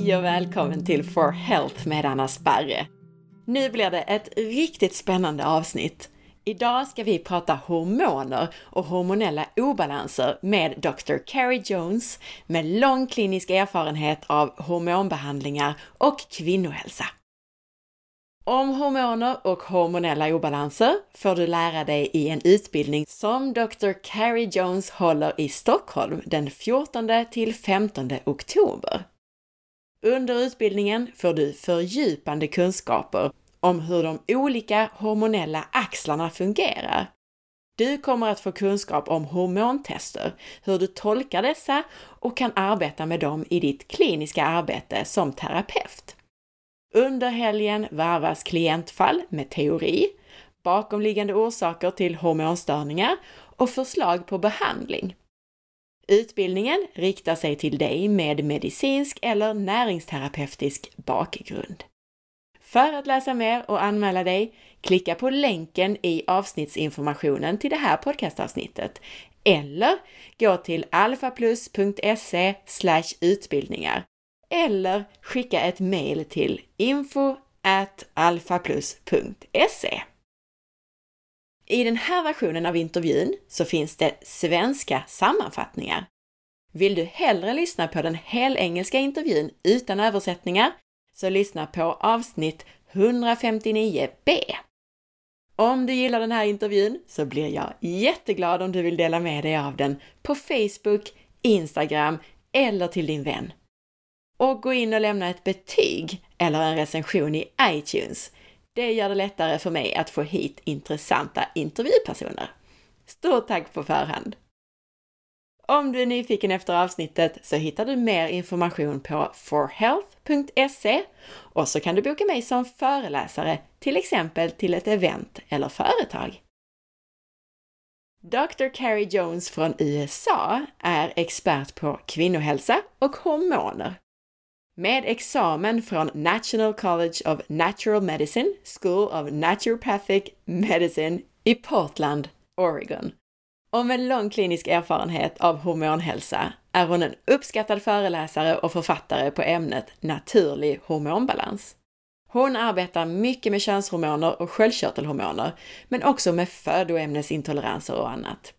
Hej och välkommen till For Health med Anna Sparre! Nu blir det ett riktigt spännande avsnitt. Idag ska vi prata hormoner och hormonella obalanser med Dr. Carrie Jones med lång klinisk erfarenhet av hormonbehandlingar och kvinnohälsa. Om hormoner och hormonella obalanser får du lära dig i en utbildning som Dr. Carrie Jones håller i Stockholm den 14 till 15 oktober. Under utbildningen får du fördjupande kunskaper om hur de olika hormonella axlarna fungerar. Du kommer att få kunskap om hormontester, hur du tolkar dessa och kan arbeta med dem i ditt kliniska arbete som terapeut. Under helgen varvas klientfall med teori, bakomliggande orsaker till hormonstörningar och förslag på behandling. Utbildningen riktar sig till dig med medicinsk eller näringsterapeutisk bakgrund. För att läsa mer och anmäla dig, klicka på länken i avsnittsinformationen till det här podcastavsnittet eller gå till alfaplus.se utbildningar eller skicka ett mejl till info alfaplus.se. I den här versionen av intervjun så finns det svenska sammanfattningar. Vill du hellre lyssna på den helengelska intervjun utan översättningar så lyssna på avsnitt 159b. Om du gillar den här intervjun så blir jag jätteglad om du vill dela med dig av den på Facebook, Instagram eller till din vän. Och gå in och lämna ett betyg eller en recension i iTunes. Det gör det lättare för mig att få hit intressanta intervjupersoner. Stort tack på förhand! Om du är nyfiken efter avsnittet så hittar du mer information på forhealth.se och så kan du boka mig som föreläsare, till exempel till ett event eller företag. Dr. Carrie Jones från USA är expert på kvinnohälsa och hormoner. Med examen från National College of Natural Medicine, School of Naturopathic Medicine i Portland, Oregon och med lång klinisk erfarenhet av hormonhälsa är hon en uppskattad föreläsare och författare på ämnet naturlig hormonbalans. Hon arbetar mycket med könshormoner och sköldkörtelhormoner, men också med födoämnesintoleranser och annat.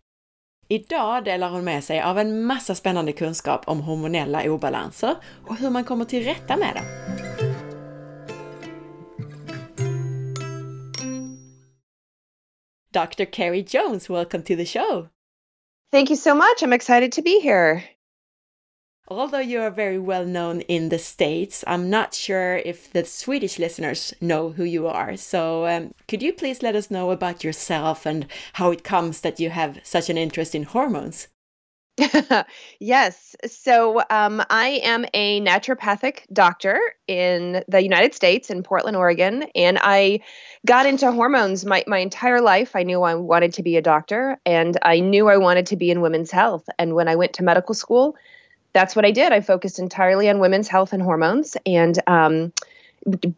Idag delar hon med sig av en massa spännande kunskap om hormonella obalanser och hur man kommer till rätta med dem. Dr. Carrie Jones, welcome to the show. Thank you so much. I'm excited to be here. Although you are very well known in the States, I'm not sure if the Swedish listeners know who you are. So, um, could you please let us know about yourself and how it comes that you have such an interest in hormones? yes. So um, I am a naturopathic doctor in the United States, in Portland, Oregon. And I got into hormones my, my entire life. I knew I wanted to be a doctor and I knew I wanted to be in women's health. And when I went to medical school, that's what I did. I focused entirely on women's health and hormones. And um,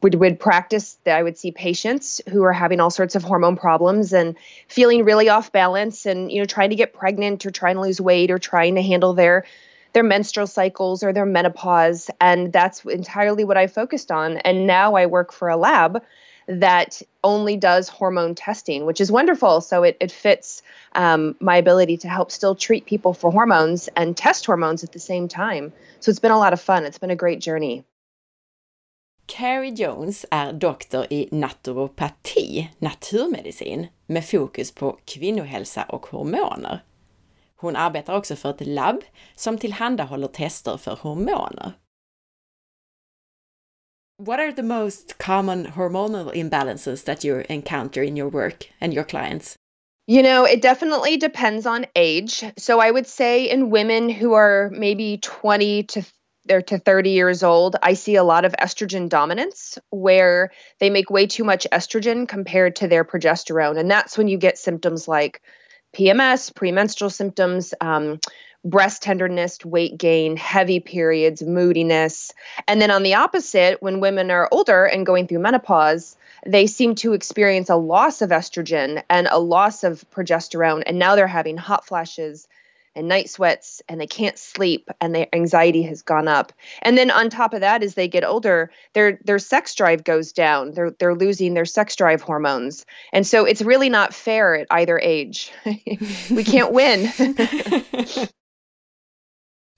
would, would practice that i would see patients who are having all sorts of hormone problems and feeling really off balance and you know trying to get pregnant or trying to lose weight or trying to handle their their menstrual cycles or their menopause and that's entirely what i focused on and now i work for a lab that only does hormone testing which is wonderful so it, it fits um, my ability to help still treat people for hormones and test hormones at the same time so it's been a lot of fun it's been a great journey Carrie Jones är doktor i naturopati, naturmedicin, med fokus på kvinnohälsa och hormoner. Hon arbetar också för ett labb som tillhandahåller tester för hormoner. What are the most common hormonal imbalances that you encounter in your work and your clients? You know, it definitely depends on age. So I would say in women who are maybe 20 to they're to 30 years old, I see a lot of estrogen dominance where they make way too much estrogen compared to their progesterone. And that's when you get symptoms like PMS, premenstrual symptoms, um, breast tenderness, weight gain, heavy periods, moodiness. And then on the opposite, when women are older and going through menopause, they seem to experience a loss of estrogen and a loss of progesterone. And now they're having hot flashes, and night sweats and they can't sleep and their anxiety has gone up. And then on top of that as they get older, their their sex drive goes down. They're they're losing their sex drive hormones. And so it's really not fair at either age. we can't win.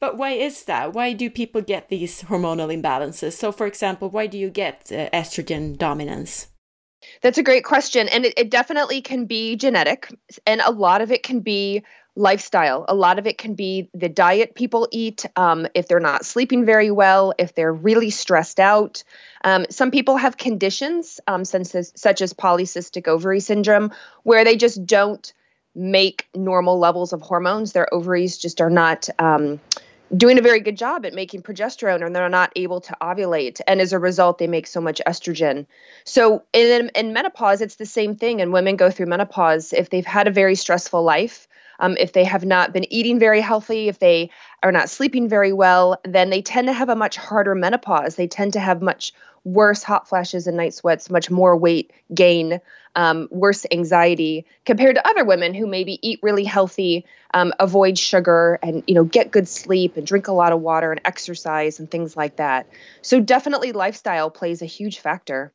But why is that? Why do people get these hormonal imbalances? So, for example, why do you get uh, estrogen dominance? That's a great question. And it, it, definitely can be genetic, and a lot of it can be lifestyle. A lot of it can be the diet people eat, um, if they're not sleeping very well, if they're really stressed out. Um, some people have conditions, um, such, as, such as polycystic ovary syndrome, where they just don't make normal levels of hormones. Their ovaries just are not um, doing a very good job at making progesterone and they're not able to ovulate and as a result they make so much estrogen. So in, in menopause it's the same thing and women go through menopause. If they've had a very stressful life um, if they have not been eating very healthy if they are not sleeping very well then they tend to have a much harder menopause they tend to have much worse hot flashes and night sweats much more weight gain um, worse anxiety compared to other women who maybe eat really healthy, um, avoid sugar, and you know get good sleep and drink a lot of water and exercise and things like that. So definitely lifestyle plays a huge factor.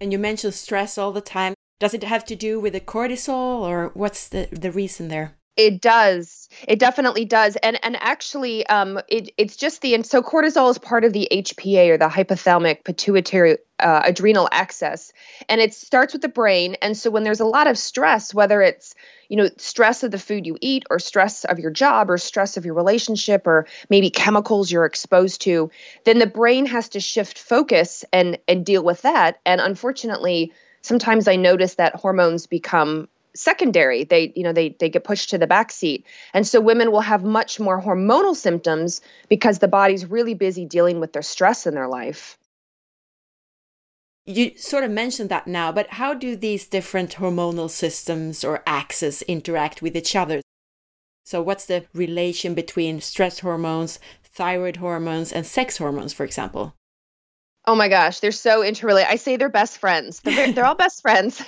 And you mentioned stress all the time. Does it have to do with the cortisol, or what's the the reason there? It does. It definitely does. And and actually, um, it, it's just the and so cortisol is part of the HPA or the hypothalamic pituitary uh, adrenal axis, and it starts with the brain. And so when there's a lot of stress, whether it's you know stress of the food you eat, or stress of your job, or stress of your relationship, or maybe chemicals you're exposed to, then the brain has to shift focus and and deal with that. And unfortunately, sometimes I notice that hormones become secondary. They you know they they get pushed to the back seat and so women will have much more hormonal symptoms because the body's really busy dealing with their stress in their life. You sort of mentioned that now but how do these different hormonal systems or axes interact with each other? So what's the relation between stress hormones thyroid hormones and sex hormones for example Oh my gosh, they're so interrelated. I say they're best friends. They're, they're all best friends,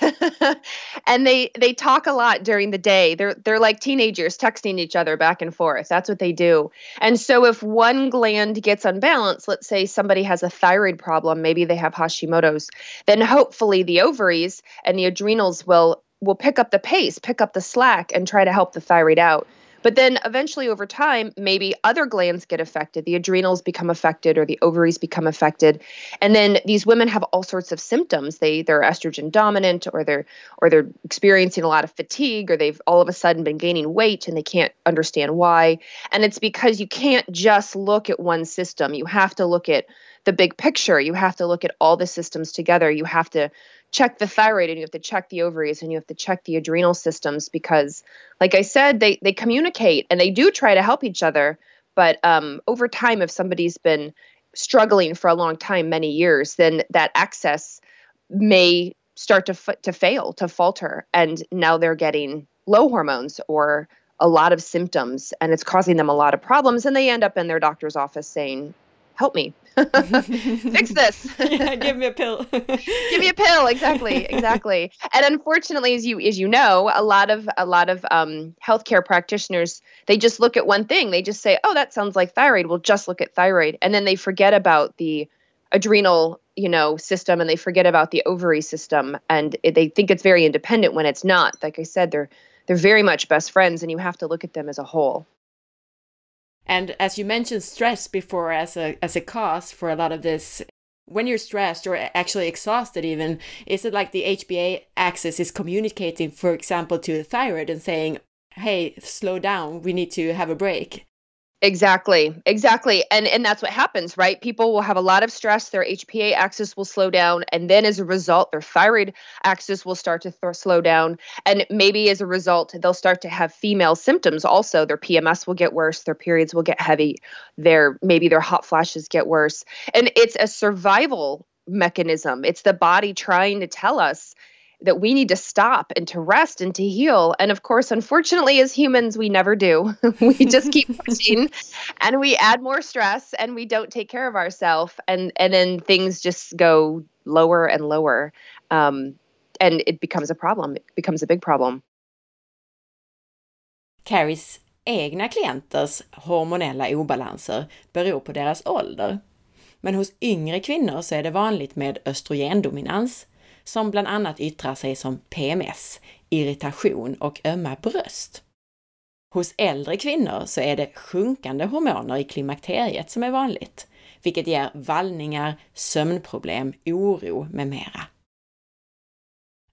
and they they talk a lot during the day. They're they're like teenagers texting each other back and forth. That's what they do. And so if one gland gets unbalanced, let's say somebody has a thyroid problem, maybe they have Hashimoto's, then hopefully the ovaries and the adrenals will will pick up the pace, pick up the slack, and try to help the thyroid out. But then eventually over time, maybe other glands get affected. The adrenals become affected or the ovaries become affected. And then these women have all sorts of symptoms. They they're estrogen dominant or they're or they're experiencing a lot of fatigue or they've all of a sudden been gaining weight and they can't understand why. And it's because you can't just look at one system. You have to look at the big picture. You have to look at all the systems together. You have to check the thyroid and you have to check the ovaries and you have to check the adrenal systems because like i said they they communicate and they do try to help each other. But um, over time if somebody's been struggling for a long time many years then that axis may start to f- to fail to falter. And now they're getting low hormones or a lot of symptoms and it's causing them a lot of problems. And they end up in their doctor's office saying help me. Fix this. Yeah, give me a pill. Give me a pill. Exactly exactly. And unfortunately as you as you know a lot of a lot of um, healthcare practitioners they just look at one thing. They just say oh that sounds like thyroid. We'll just look at thyroid. And then they forget about the adrenal you know system and they forget about the ovary system. And they think it's very independent when it's not. Like i said they're they're very much best friends and you have to look at them as a whole and as you mentioned stress before as a as a cause for a lot of this, when you're stressed or actually exhausted even, is it like the HPA axis is communicating, for example, to the thyroid and saying, hey, slow down, we need to have a break? Exactly. Exactly. And and that's what happens, right? People will have a lot of stress, their HPA axis will slow down, and then as a result, their thyroid axis will start to th- slow down, and maybe as a result, they'll start to have female symptoms also. Their PMS will get worse, their periods will get heavy, their maybe their hot flashes get worse. And it's a survival mechanism. It's the body trying to tell us that we need to stop and to rest and to heal. And of course, unfortunately, as humans, we never do. we just keep pushing and we add more stress and we don't take care of ourselves. And, and then things just go lower and lower. Um, and it becomes a problem, it becomes a big problem. Carries, egna klienters hormonella obalanser beror på deras ålder. Men hos yngre kvinnor så är det vanligt med östrogendominans, som bland annat yttrar sig som PMS, irritation och ömma bröst. Hos äldre kvinnor så är det sjunkande hormoner i klimakteriet som är vanligt, vilket ger vallningar, sömnproblem, oro med mera.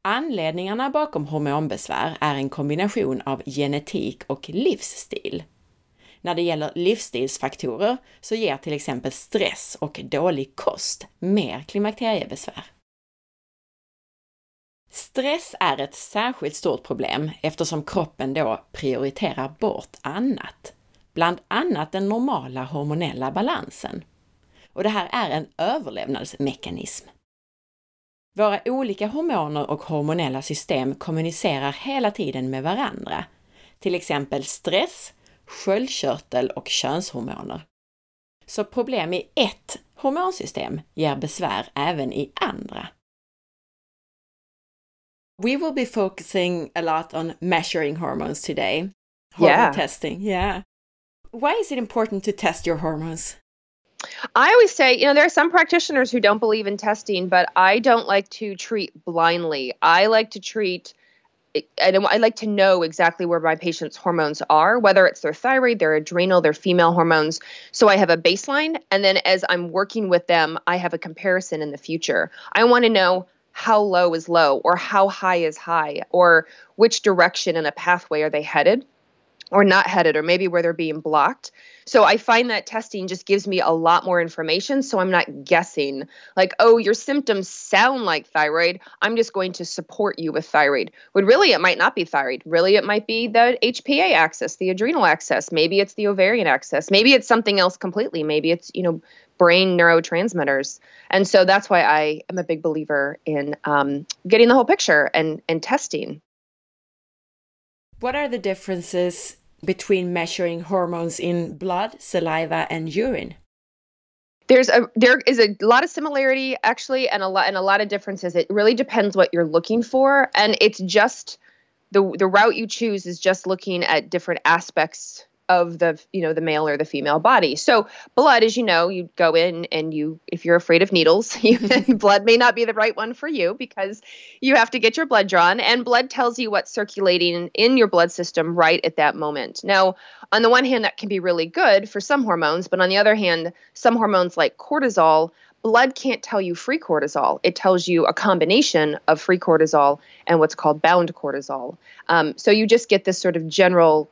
Anledningarna bakom hormonbesvär är en kombination av genetik och livsstil. När det gäller livsstilsfaktorer så ger till exempel stress och dålig kost mer klimakteriebesvär. Stress är ett särskilt stort problem eftersom kroppen då prioriterar bort annat, bland annat den normala hormonella balansen. Och det här är en överlevnadsmekanism. Våra olika hormoner och hormonella system kommunicerar hela tiden med varandra, till exempel stress, sköldkörtel och könshormoner. Så problem i ett hormonsystem ger besvär även i andra. We will be focusing a lot on measuring hormones today. Hormone yeah. testing, yeah. Why is it important to test your hormones? I always say, you know, there are some practitioners who don't believe in testing, but I don't like to treat blindly. I like to treat I, I like to know exactly where my patient's hormones are, whether it's their thyroid, their adrenal, their female hormones. So I have a baseline. And then as I'm working with them, I have a comparison in the future. I want to know how low is low, or how high is high, or which direction in a pathway are they headed or not headed, or maybe where they're being blocked. So I find that testing just gives me a lot more information. So I'm not guessing, like, oh, your symptoms sound like thyroid. I'm just going to support you with thyroid. When really it might not be thyroid. Really, it might be the HPA axis, the adrenal axis. Maybe it's the ovarian axis. Maybe it's something else completely. Maybe it's, you know, brain neurotransmitters. And so that's why I am a big believer in um, getting the whole picture and, and testing. What are the differences between measuring hormones in blood, saliva, and urine? There's a there is a lot of similarity actually and a lot and a lot of differences. It really depends what you're looking for and it's just the the route you choose is just looking at different aspects of the you know the male or the female body so blood as you know you go in and you if you're afraid of needles you, blood may not be the right one for you because you have to get your blood drawn and blood tells you what's circulating in your blood system right at that moment now on the one hand that can be really good for some hormones but on the other hand some hormones like cortisol blood can't tell you free cortisol. It tells you a combination of free cortisol and what's called bound cortisol. Um, so you just get this sort of general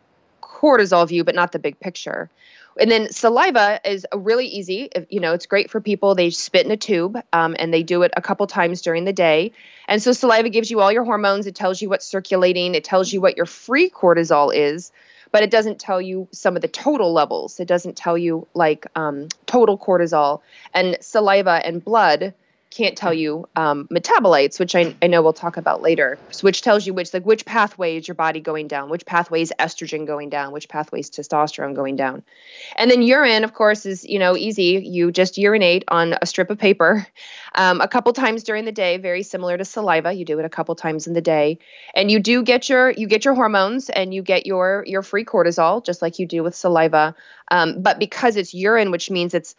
cortisol view, but not the big picture. And then saliva is a really easy. You know, it's great for people. They spit in a tube um, and they do it a couple times during the day. And so saliva gives you all your hormones. It tells you what's circulating. It tells you what your free cortisol is, but it doesn't tell you some of the total levels. It doesn't tell you like um, total cortisol. And saliva and blood can't tell you um, metabolites, which I, I know we'll talk about later, which tells you which like which pathway is your body going down, which pathway is estrogen going down, which pathway is testosterone going down, and then urine, of course, is you know easy. You just urinate on a strip of paper um, a couple times during the day, very similar to saliva. You do it a couple times in the day, and you do get your you get your hormones and you get your your free cortisol just like you do with saliva, um, but because it's urine, which means it's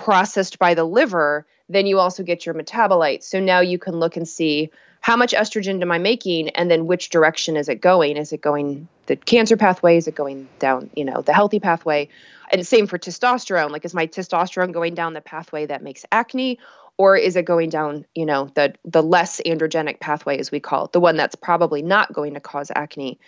processed by the liver then you also get your metabolites. So now you can look and see how much estrogen am I making and then which direction is it going? Is it going the cancer pathway? Is it going down, you know, the healthy pathway? And same for testosterone. Like, is my testosterone going down the pathway that makes acne or is it going down you know the the less androgenic pathway as we call it the one that's probably not going to cause acne?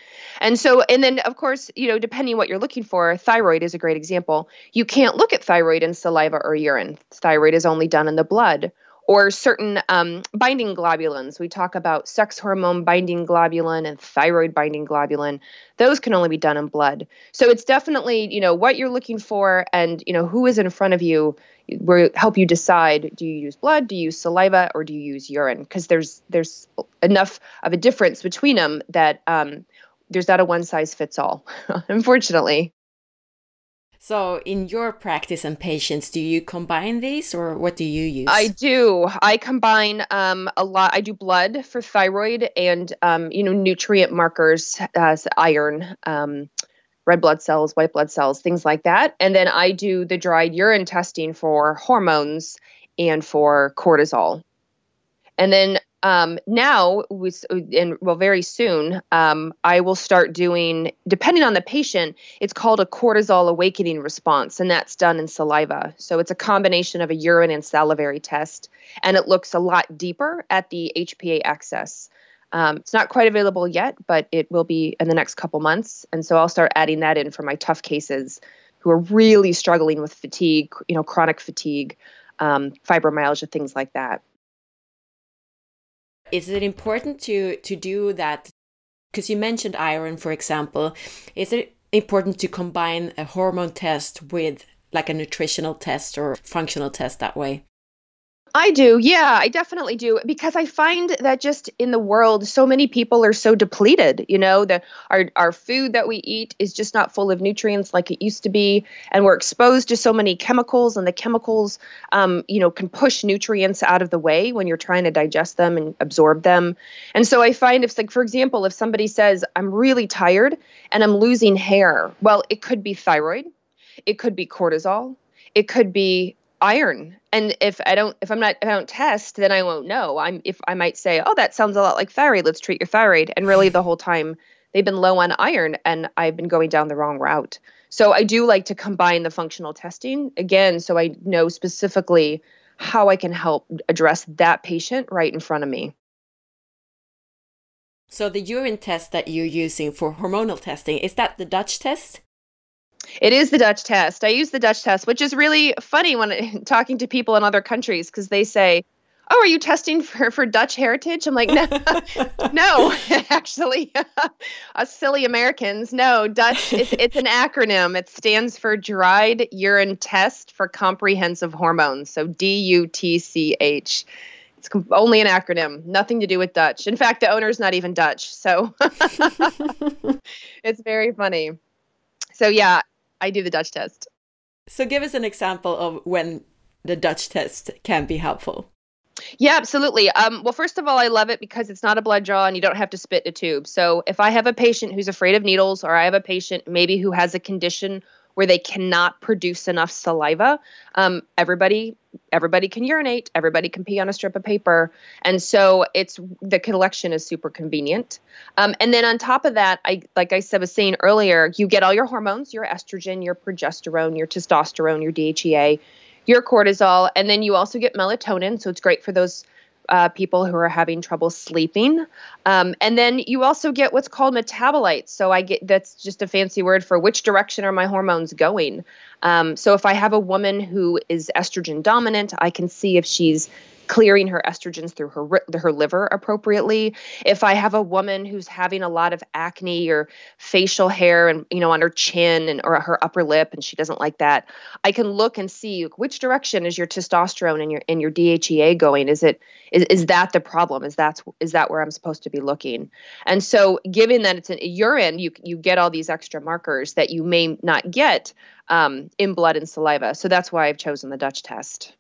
And so and then of course you know depending what you're looking for thyroid is a great example. You can't look at thyroid in saliva or urine. Thyroid is only done in the blood or certain um, binding globulins. We talk about sex hormone binding globulin and thyroid binding globulin. Those can only be done in blood. So it's definitely, you know, what you're looking for and, you know, who is in front of you will help you decide do you use blood, do you use saliva, or do you use urine? Because there's there's enough of a difference between them that um, there's not a one size fits all, unfortunately. So, in your practice and patients, do you combine these or what do you use? I do. I combine um, a lot. I do blood for thyroid and, um, you know, nutrient markers as iron, um, red blood cells, white blood cells, things like that. And then I do the dried urine testing for hormones and for cortisol. And then um, now, and well, very soon, um, I will start doing, depending on the patient, it's called a cortisol awakening response, and that's done in saliva. So it's a combination of a urine and salivary test, and it looks a lot deeper at the HPA axis. Um, it's not quite available yet, but it will be in the next couple months. And so I'll start adding that in for my tough cases who are really struggling with fatigue, you know, chronic fatigue, um, fibromyalgia, things like that. Is it important to to do that? Because you mentioned iron, for example. Is it important to combine a hormone test with like a nutritional test or functional test that way? I do. Yeah, I definitely do because I find that just in the world so many people are so depleted, you know, that our our food that we eat is just not full of nutrients like it used to be and we're exposed to so many chemicals and the chemicals um, you know, can push nutrients out of the way when you're trying to digest them and absorb them. And so I find if like for example, if somebody says I'm really tired and I'm losing hair, well, it could be thyroid, it could be cortisol, it could be iron. And if i don't if i'm not if i don't test then i won't know. I'm if i might say oh that sounds a lot like thyroid. Let's treat your thyroid. And really the whole time they've been low on iron and i've been going down the wrong route. So i do like to combine the functional testing again so i know specifically how i can help address that patient right in front of me. So the urine test that you're using for hormonal testing is that the dutch test it is the Dutch test. I use the Dutch test, which is really funny when talking to people in other countries because they say, "Oh, are you testing for for Dutch heritage?" I'm like, "No, no, actually, us silly Americans, no. Dutch. It's, it's an acronym. It stands for Dried Urine Test for Comprehensive Hormones. So D U T C H." It's only an acronym, nothing to do with Dutch. In fact, the owner's not even Dutch, so it's very funny. So yeah, I do the Dutch test. So give us an example of when the Dutch test can be helpful. Yeah, absolutely. Um, well, first of all, I love it because it's not a blood draw and you don't have to spit in a tube. So if I have a patient who's afraid of needles, or I have a patient maybe who has a condition where they cannot produce enough saliva. Um, everybody everybody can urinate everybody can pee on a strip of paper. And so it's the collection is super convenient. Um, and then on top of that i like i said was saying earlier you get all your hormones your estrogen your progesterone your testosterone your dhea your cortisol and then you also get melatonin. So it's great for those uh, people who are having trouble sleeping. Um, and then you also get what's called metabolites. So I get that's just a fancy word for which direction are my hormones going. Um, so if I have a woman who is estrogen dominant, I can see if she's clearing her estrogens through her her liver appropriately. If I have a woman who's having a lot of acne or facial hair and you know on her chin and or her upper lip and she doesn't like that, I can look and see which direction is your testosterone and your and your DHEA going. Is it is, is that the problem? Is that is that where I'm supposed to be looking? And so given that it's an urine, you you get all these extra markers that you may not get um, in blood and saliva. So that's why I've chosen the Dutch test.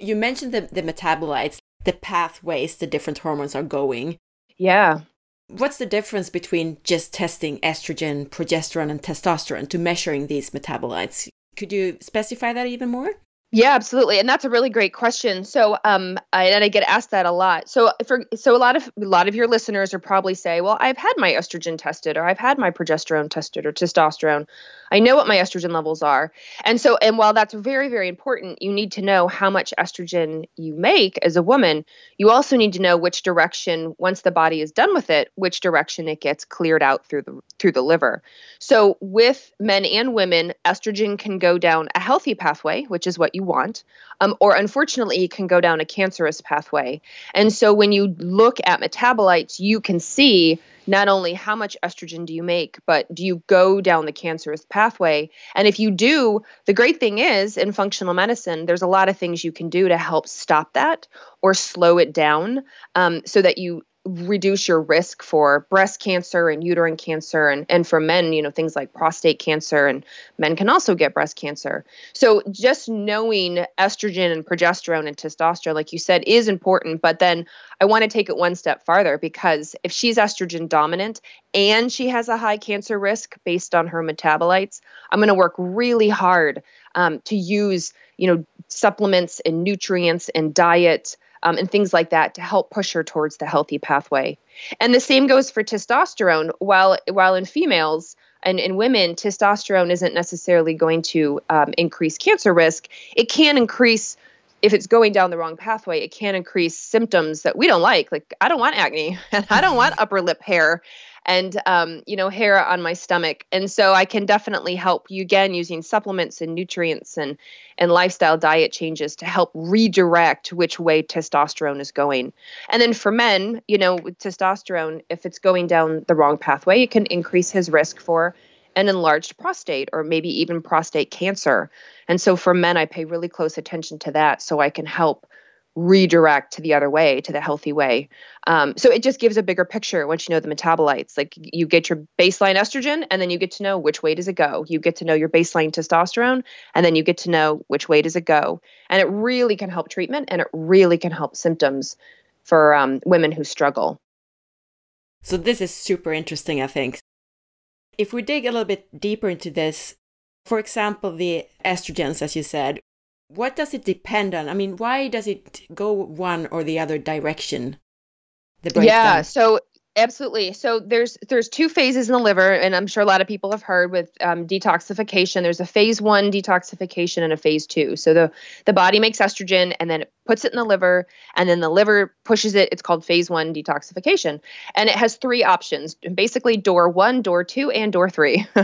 You mentioned the, the metabolites, the pathways the different hormones are going. Yeah. What's the difference between just testing estrogen, progesterone, and testosterone to measuring these metabolites? Could you specify that even more? Yeah, absolutely, and that's a really great question. So, um, I, and I get asked that a lot. So, for so a lot of a lot of your listeners are probably say, "Well, I've had my estrogen tested, or I've had my progesterone tested, or testosterone. I know what my estrogen levels are." And so, and while that's very very important, you need to know how much estrogen you make as a woman. You also need to know which direction, once the body is done with it, which direction it gets cleared out through the through the liver. So, with men and women, estrogen can go down a healthy pathway, which is what you want, um, or unfortunately, it can go down a cancerous pathway. And so when you look at metabolites, you can see not only how much estrogen do you make, but do you go down the cancerous pathway? And if you do, the great thing is in functional medicine, there's a lot of things you can do to help stop that or slow it down um, so that you reduce your risk for breast cancer and uterine cancer and, and for men you know things like prostate cancer and men can also get breast cancer. So just knowing estrogen and progesterone and testosterone like you said is important but then i want to take it one step farther because if she's estrogen dominant and she has a high cancer risk based on her metabolites i'm going to work really hard um, to use you know supplements and nutrients and diet um, and things like that to help push her towards the healthy pathway. And the same goes for testosterone. While while in females and in women, testosterone isn't necessarily going to um, increase cancer risk. It can increase if it's going down the wrong pathway, it can increase symptoms that we don't like. Like I don't want acne and I don't want upper lip hair and um, you know hair on my stomach. And so i can definitely help you again using supplements and nutrients and and lifestyle diet changes to help redirect which way testosterone is going. And then for men you know with testosterone if it's going down the wrong pathway it can increase his risk for an enlarged prostate or maybe even prostate cancer. And so for men i pay really close attention to that so i can help redirect to the other way to the healthy way. Um, so it just gives a bigger picture once you know the metabolites. Like you get your baseline estrogen and then you get to know which way does it go. You get to know your baseline testosterone and then you get to know which way does it go. And it really can help treatment and it really can help symptoms for um, women who struggle. So this is super interesting i think. If we dig a little bit deeper into this for example the estrogens as you said what does it depend on? I mean, why does it go one or the other direction? The yeah, so absolutely. So there's there's two phases in the liver and i'm sure a lot of people have heard with um, detoxification. There's a phase one detoxification and a phase two. So the the body makes estrogen and then it puts it in the liver and then the liver pushes it. It's called phase one detoxification. And it has three options basically door one door two and door three.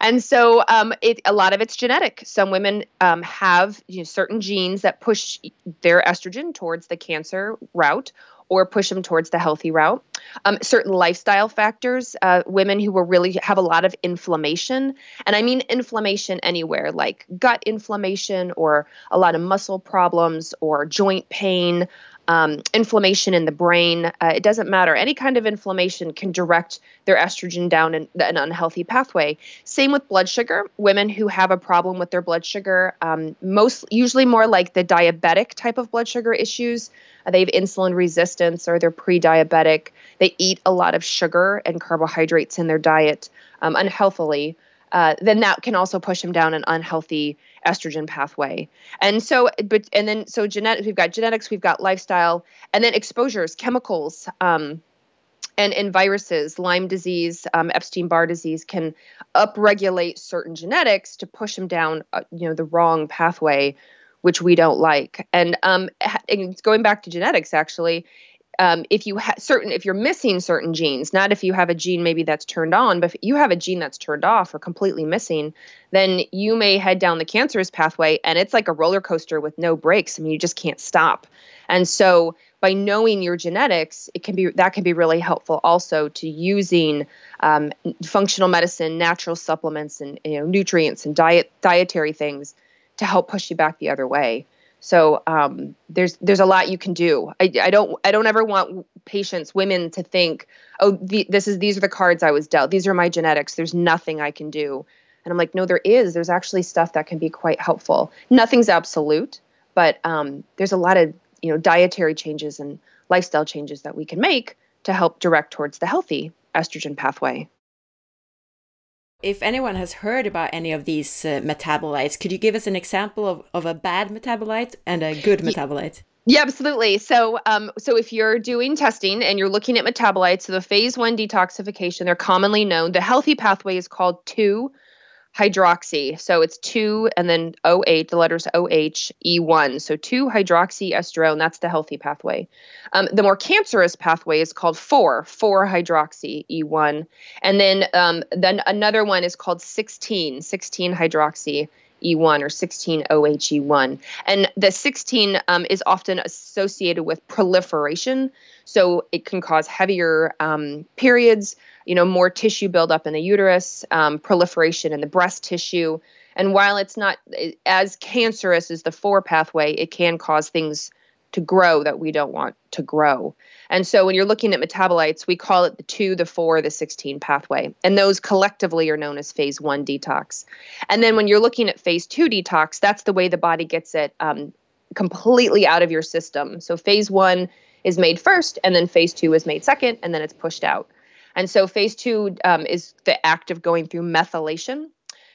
And so um, it a lot of it's genetic. Some women um, have you know, certain genes that push their estrogen towards the cancer route or push them towards the healthy route. Um, certain lifestyle factors, uh, women who will really have a lot of inflammation, and I mean inflammation anywhere, like gut inflammation or a lot of muscle problems or joint pain, um, inflammation in the brain. Uh, it doesn't matter. Any kind of inflammation can direct their estrogen down an unhealthy pathway. Same with blood sugar. Women who have a problem with their blood sugar, um, most usually more like the diabetic type of blood sugar issues. Uh, they have insulin resistance or they're pre-diabetic. They eat a lot of sugar and carbohydrates in their diet um, unhealthily. Uh, then that can also push them down an unhealthy estrogen pathway. And so, but and then so genetics, we've got genetics, we've got lifestyle, and then exposures, chemicals. Um, and, and viruses, Lyme disease, um, Epstein-Barr disease, can upregulate certain genetics to push them down, uh, you know, the wrong pathway, which we don't like. And, um, and going back to genetics, actually, um, if you have certain if you're missing certain genes not if you have a gene maybe that's turned on but if you have a gene that's turned off or completely missing then you may head down the cancerous pathway and it's like a roller coaster with no brakes I mean you just can't stop. And so by knowing your genetics it can be that can be really helpful also to using um, functional medicine natural supplements and you know nutrients and diet dietary things to help push you back the other way so um, there's there's a lot you can do. I, I don't I don't ever want patients, women, to think, oh, the, this is these are the cards I was dealt. These are my genetics. There's nothing I can do. And I'm like, no, there is. There's actually stuff that can be quite helpful. Nothing's absolute, but um, there's a lot of you know dietary changes and lifestyle changes that we can make to help direct towards the healthy estrogen pathway. If anyone has heard about any of these uh, metabolites, could you give us an example of, of a bad metabolite and a good metabolite? Yeah, absolutely. So, um, so if you're doing testing and you're looking at metabolites, so the phase one detoxification, they're commonly known. The healthy pathway is called two hydroxy. So it's 2 and then OH, the letters OH, E1. So 2 hydroxyestrone, that's the healthy pathway. Um, the more cancerous pathway is called 4, 4 hydroxy E1. And then, um, then another one is called 16, 16 hydroxy. E1 or 16 OHE1. And the 16 um, is often associated with proliferation. So it can cause heavier um, periods, you know, more tissue buildup in the uterus, um, proliferation in the breast tissue. And while it's not as cancerous as the four pathway, it can cause things to grow that we don't want to grow. And so when you're looking at metabolites, we call it the 2, the 4, the 16 pathway. And those collectively are known as phase 1 detox. And then when you're looking at phase 2 detox, that's the way the body gets it um, completely out of your system. So phase 1 is made first, and then phase 2 is made second, and then it's pushed out. And so phase 2 um, is the act of going through methylation.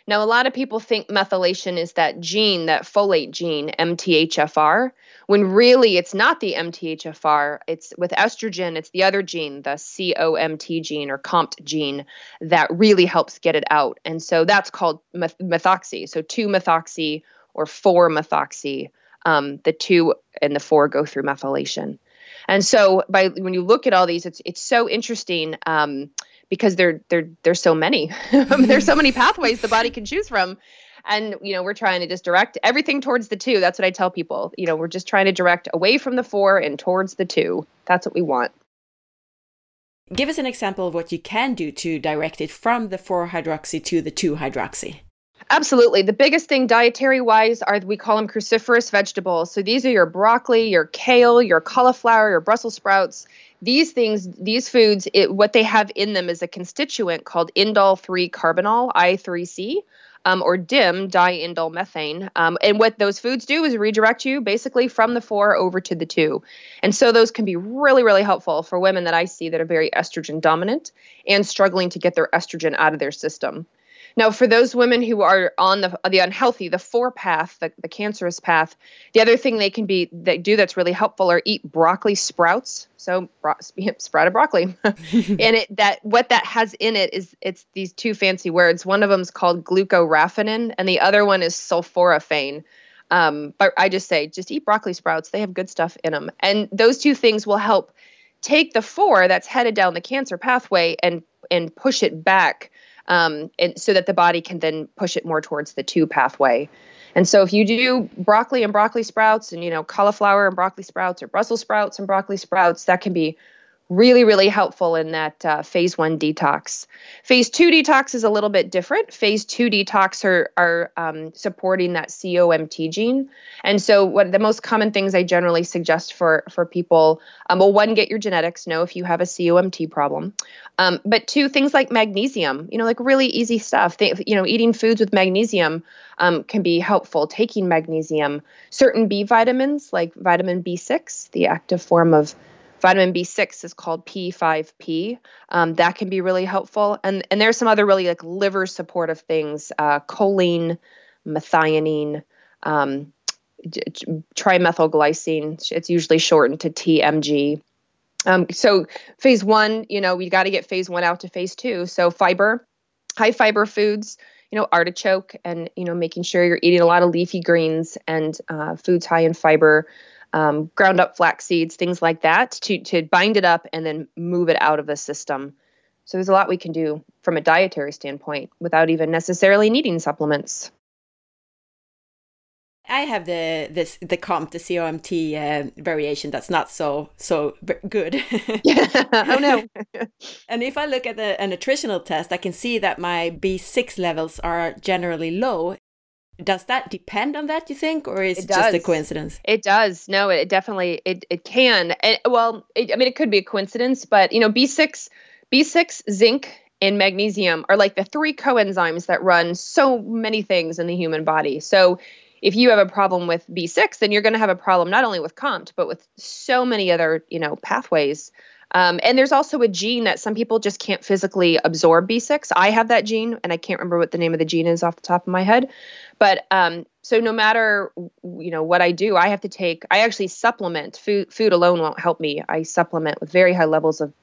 Now, a lot of people think methylation is that gene, that folate gene, MTHFR, when really it's not the MTHFR. It's with estrogen, it's the other gene, the COMT gene or COMT gene, that really helps get it out. And so that's called meth- methoxy. So 2 methoxy or 4 methoxy. Um, the 2 and the 4 go through methylation. And so by when you look at all these, it's it's so interesting. Um, because there there there's so many. There's so many pathways the body can choose from. And you know we're trying to just direct everything towards the two. That's what i tell people. You know we're just trying to direct away from the four and towards the two. That's what we want. Give us an example of what you can do to direct it from the 4 hydroxy to the 2 hydroxy Absolutely. The biggest thing dietary wise are we call them cruciferous vegetables. So these are your broccoli, your kale, your cauliflower, your Brussels sprouts these things these foods it, what they have in them is a constituent called indole 3 carbinol i3c um, or dim diindole methane um, and what those foods do is redirect you basically from the four over to the two and so those can be really really helpful for women that i see that are very estrogen dominant and struggling to get their estrogen out of their system now, for those women who are on the the unhealthy, the four path, the, the cancerous path, the other thing they can be they do that's really helpful are eat broccoli sprouts. So bro- sprouted broccoli, and it that what that has in it is it's these two fancy words. One of them is called glucoraphanin, and the other one is sulforaphane. Um, but I just say just eat broccoli sprouts; they have good stuff in them, and those two things will help take the four that's headed down the cancer pathway and and push it back um, and so that the body can then push it more towards the two pathway. And so if you do broccoli and broccoli sprouts and you know cauliflower and broccoli sprouts or Brussels sprouts and broccoli sprouts, that can be really, really helpful in that uh, phase one detox. Phase two detox is a little bit different. Phase two detox are, are um, supporting that COMT gene. And so, what the most common things I generally suggest for, for people um, well, one, get your genetics, know if you have a COMT problem. Um, but two, things like magnesium, you know, like really easy stuff. They, you know, eating foods with magnesium um, can be helpful. Taking magnesium, certain B vitamins like vitamin B6, the active form of Vitamin B6 is called P5P. Um, that can be really helpful. And, and there's some other really like liver supportive things, uh, choline, methionine, um, trimethylglycine. It's usually shortened to TMG. Um, so phase one, you know, we got to get phase one out to phase two. So fiber, high fiber foods, you know, artichoke, and you know, making sure you're eating a lot of leafy greens and uh, foods high in fiber um, ground up flax seeds, things like that, to, to bind it up and then move it out of the system. So there's a lot we can do from a dietary standpoint without even necessarily needing supplements. I have the this the comp the COMT uh, variation that's not so so good. oh no! and if I look at the, a nutritional test, I can see that my B6 levels are generally low does that depend on that you think or is it, it just a coincidence? It does. No it definitely it, it can. Well it, i mean it could be a coincidence but you know b6 b6 zinc and magnesium are like the three coenzymes that run so many things in the human body. So if you have a problem with b6 then you're going to have a problem not only with comt but with so many other you know pathways. Um, and there's also a gene that some people just can't physically absorb B6. I have that gene, and I can't remember what the name of the gene is off the top of my head. But um, so no matter you know what I do, I have to take. I actually supplement. Food food alone won't help me. I supplement with very high levels of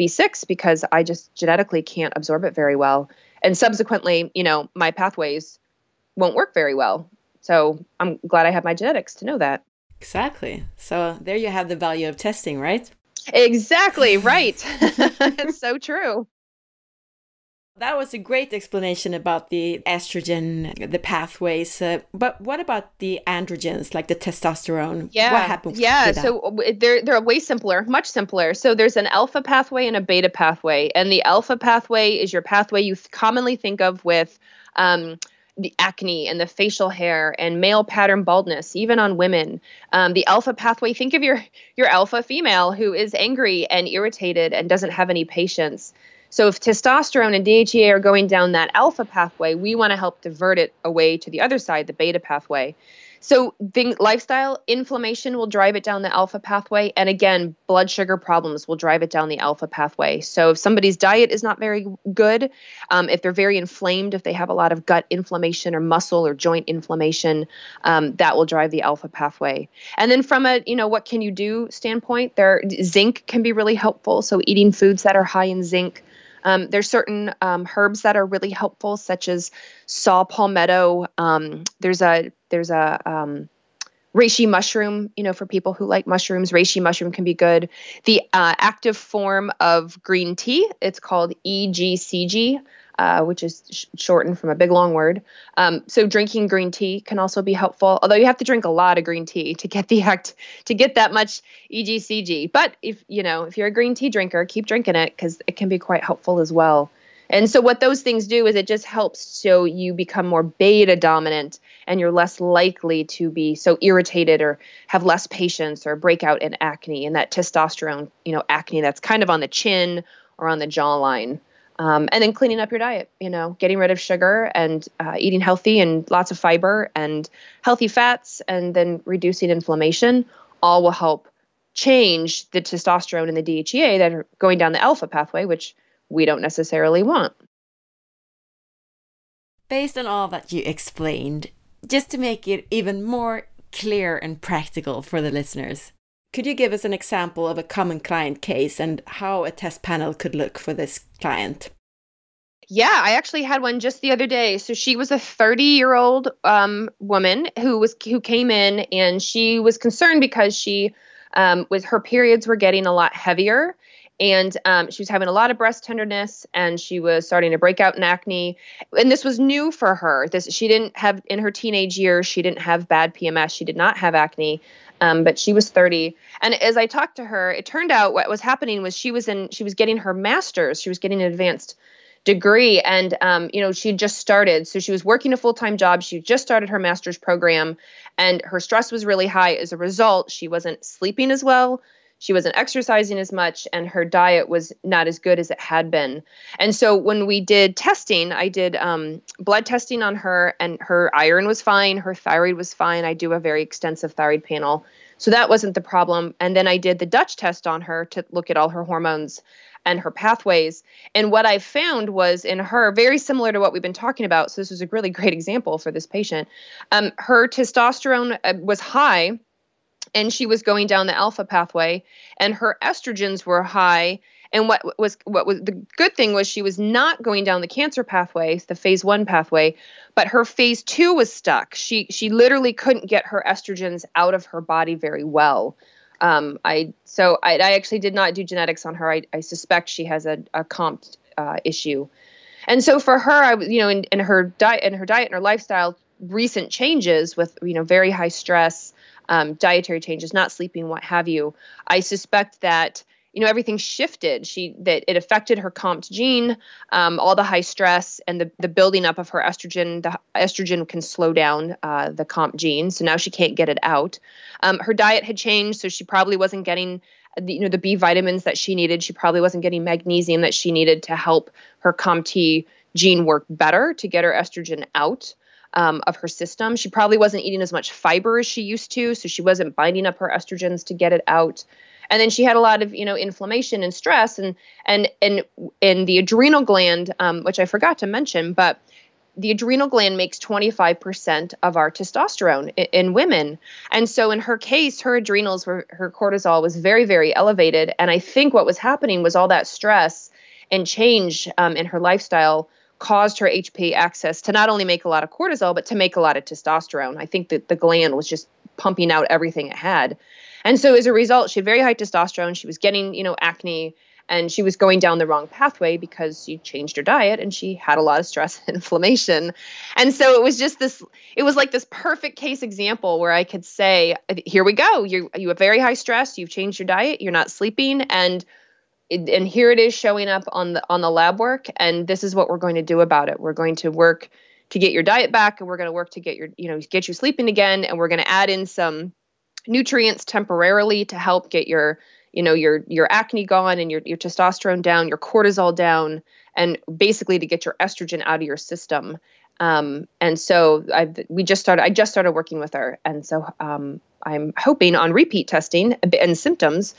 B6 because I just genetically can't absorb it very well. And subsequently, you know, my pathways won't work very well. So I'm glad I have my genetics to know that. Exactly. So there you have the value of testing, right? Exactly, right. it's so true. That was a great explanation about the estrogen, the pathways. Uh, but what about the androgens, like the testosterone? Yeah, what happens? Yeah, so they're they're way simpler, much simpler. So there's an alpha pathway and a beta pathway, and the alpha pathway is your pathway you commonly think of with um, the acne and the facial hair and male pattern baldness, even on women. Um, the alpha pathway. Think of your your alpha female who is angry and irritated and doesn't have any patience. So if testosterone and DHEA are going down that alpha pathway, we want to help divert it away to the other side, the beta pathway. So, lifestyle inflammation will drive it down the alpha pathway. And again, blood sugar problems will drive it down the alpha pathway. So, if somebody's diet is not very good, um, if they're very inflamed, if they have a lot of gut inflammation or muscle or joint inflammation, um, that will drive the alpha pathway. And then, from a, you know, what can you do standpoint, there, zinc can be really helpful. So, eating foods that are high in zinc. Um, there's certain um, herbs that are really helpful, such as saw palmetto. Um, there's a there's a um, reishi mushroom. You know, for people who like mushrooms, reishi mushroom can be good. The uh, active form of green tea, it's called EGCG uh, which is sh- shortened from a big long word. Um, so drinking green tea can also be helpful, although you have to drink a lot of green tea to get the act to get that much EGCG. But if you know if you're a green tea drinker, keep drinking it because it can be quite helpful as well. And so what those things do is it just helps so you become more beta dominant and you're less likely to be so irritated or have less patience or break out in acne and that testosterone, you know, acne that's kind of on the chin or on the jawline. Um, and then cleaning up your diet, you know, getting rid of sugar and uh, eating healthy and lots of fiber and healthy fats, and then reducing inflammation, all will help change the testosterone and the DHEA that are going down the alpha pathway, which we don't necessarily want. Based on all that you explained, just to make it even more clear and practical for the listeners, could you give us an example of a common client case and how a test panel could look for this client? Yeah, I actually had one just the other day. So she was a 30 year old um, woman who was who came in and she was concerned because she um, was her periods were getting a lot heavier and um, she was having a lot of breast tenderness and she was starting to break out in acne. And this was new for her. This she didn't have in her teenage years she didn't have bad pms she did not have acne um, but she was 30 and as i talked to her it turned out what was happening was she was in she was getting her master's. She was getting an advanced degree and um, you know she had just started. So she was working a full-time job. She just started her master's program and her stress was really high. As a result she wasn't sleeping as well she wasn't exercising as much and her diet was not as good as it had been and so when we did testing i did um, blood testing on her and her iron was fine her thyroid was fine i do a very extensive thyroid panel so that wasn't the problem and then i did the dutch test on her to look at all her hormones and her pathways. And what I found was in her, very similar to what we've been talking about. So, this was a really great example for this patient. Um, her testosterone uh, was high, and she was going down the alpha pathway and her estrogens were high. And what was what was the good thing was she was not going down the cancer pathway the phase 1 pathway but her phase 2 was stuck. She she literally couldn't get her estrogens out of her body very well. Um, I so I, I, actually did not do genetics on her. I, I suspect she has a, a COMT uh, issue, and so for her, I you know in, in her diet in her diet and her lifestyle, recent changes with you know very high stress, um, dietary changes, not sleeping, what have you. I suspect that you know everything shifted. She that it affected her COMT gene um, all the high stress and the, the building up of her estrogen the estrogen can slow down uh, the COMT gene. So now she can't get it out. Um, her diet had changed so she probably wasn't getting the, you know the b vitamins that she needed. She probably wasn't getting magnesium that she needed to help her COMT gene work better to get her estrogen out um, of her system. She probably wasn't eating as much fiber as she used to, so she wasn't binding up her estrogens to get it out. And then she had a lot of you know inflammation and stress, and and and in the adrenal gland, um, which I forgot to mention, but the adrenal gland makes 25% of our testosterone in, women. And so in her case, her adrenals were her cortisol was very, very elevated. And I think what was happening was all that stress and change um, in her lifestyle caused her HPA axis to not only make a lot of cortisol, but to make a lot of testosterone. I think that the gland was just pumping out everything it had. And so as a result, she had very high testosterone. She was getting, you know, acne and she was going down the wrong pathway because she changed her diet and she had a lot of stress and inflammation. And so it was just this it was like this perfect case example where I could say, here we go. You you have very high stress, you've changed your diet, you're not sleeping and and here it is showing up on the on the lab work and this is what we're going to do about it. We're going to work to get your diet back and we're going to work to get your you know get you sleeping again and we're going to add in some nutrients temporarily to help get your you know your your acne gone and your your testosterone down your cortisol down and basically to get your estrogen out of your system. Um, and so I we just started I just started working with her and so um, I'm hoping on repeat testing and symptoms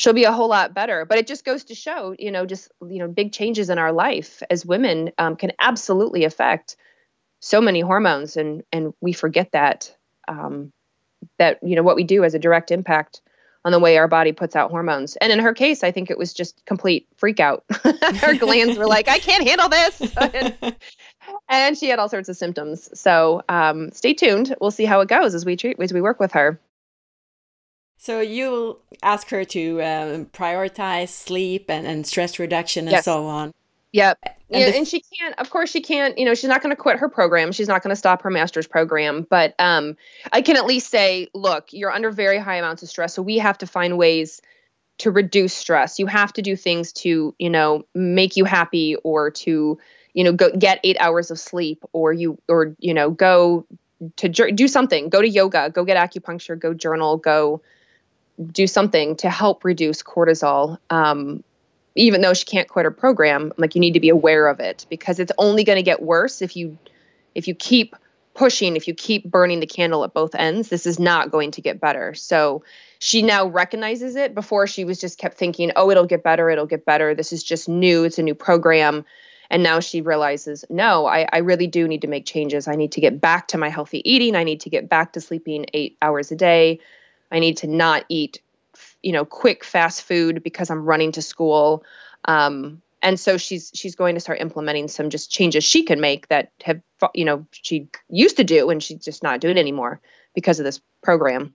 she'll be a whole lot better but it just goes to show you know just you know big changes in our life as women um, can absolutely affect so many hormones and and we forget that um, that you know what we do has a direct impact on the way our body puts out hormones. And in her case, I think it was just complete freak out. her glands were like, I can't handle this. and, and, she had all sorts of symptoms. So um, stay tuned. We'll see how it goes as we treat as we work with her. So you ask her to um, prioritize sleep and, and stress reduction and yes. so on. Yep. And, yeah, and she can't, of course, she can't, you know, she's not going to quit her program. She's not going to stop her master's program. But um, I can at least say, look, you're under very high amounts of stress. So we have to find ways to reduce stress. You have to do things to, you know, make you happy or to, you know, go get eight hours of sleep or you, or, you know, go to do something, go to yoga, go get acupuncture, go journal, go do something to help reduce cortisol. Um, even though she can't quit her program, like you need to be aware of it because it's only going to get worse if you if you keep pushing, if you keep burning the candle at both ends, this is not going to get better. So she now recognizes it. Before she was just kept thinking, "Oh, it'll get better, it'll get better. This is just new. It's a new program." And now she realizes, no, I, I really do need to make changes. I need to get back to my healthy eating. I need to get back to sleeping eight hours a day. I need to not eat you know quick fast food because i'm running to school um, and so she's she's going to start implementing some just changes she can make that have you know she used to do and she's just not doing anymore because of this program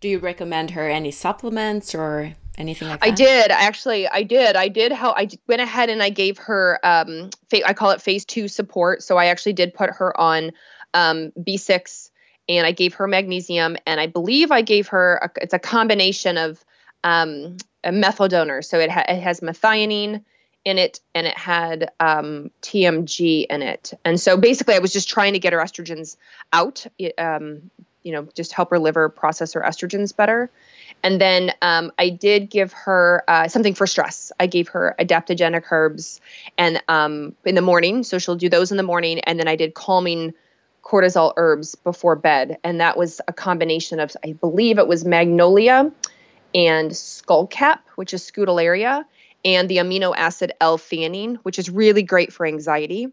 do you recommend her any supplements or anything like that? I did actually. I did. I did help. I went ahead and I gave her. Um, I call it phase two support. So I actually did put her on um, B6 and I gave her magnesium, and I believe I gave her a, it's a combination of um, a methyl donor, so it, ha- it has methionine in it, and it had um, TMG in it, and so basically I was just trying to get her estrogens out, um, you know, just help her liver process her estrogens better. And then um, I did give her uh, something for stress. I gave her adaptogenic herbs, and um, in the morning, so she'll do those in the morning. And then I did calming cortisol herbs before bed. And that was a combination of, I believe it was magnolia and skullcap, which is scutellaria, and the amino acid L-theanine, which is really great for anxiety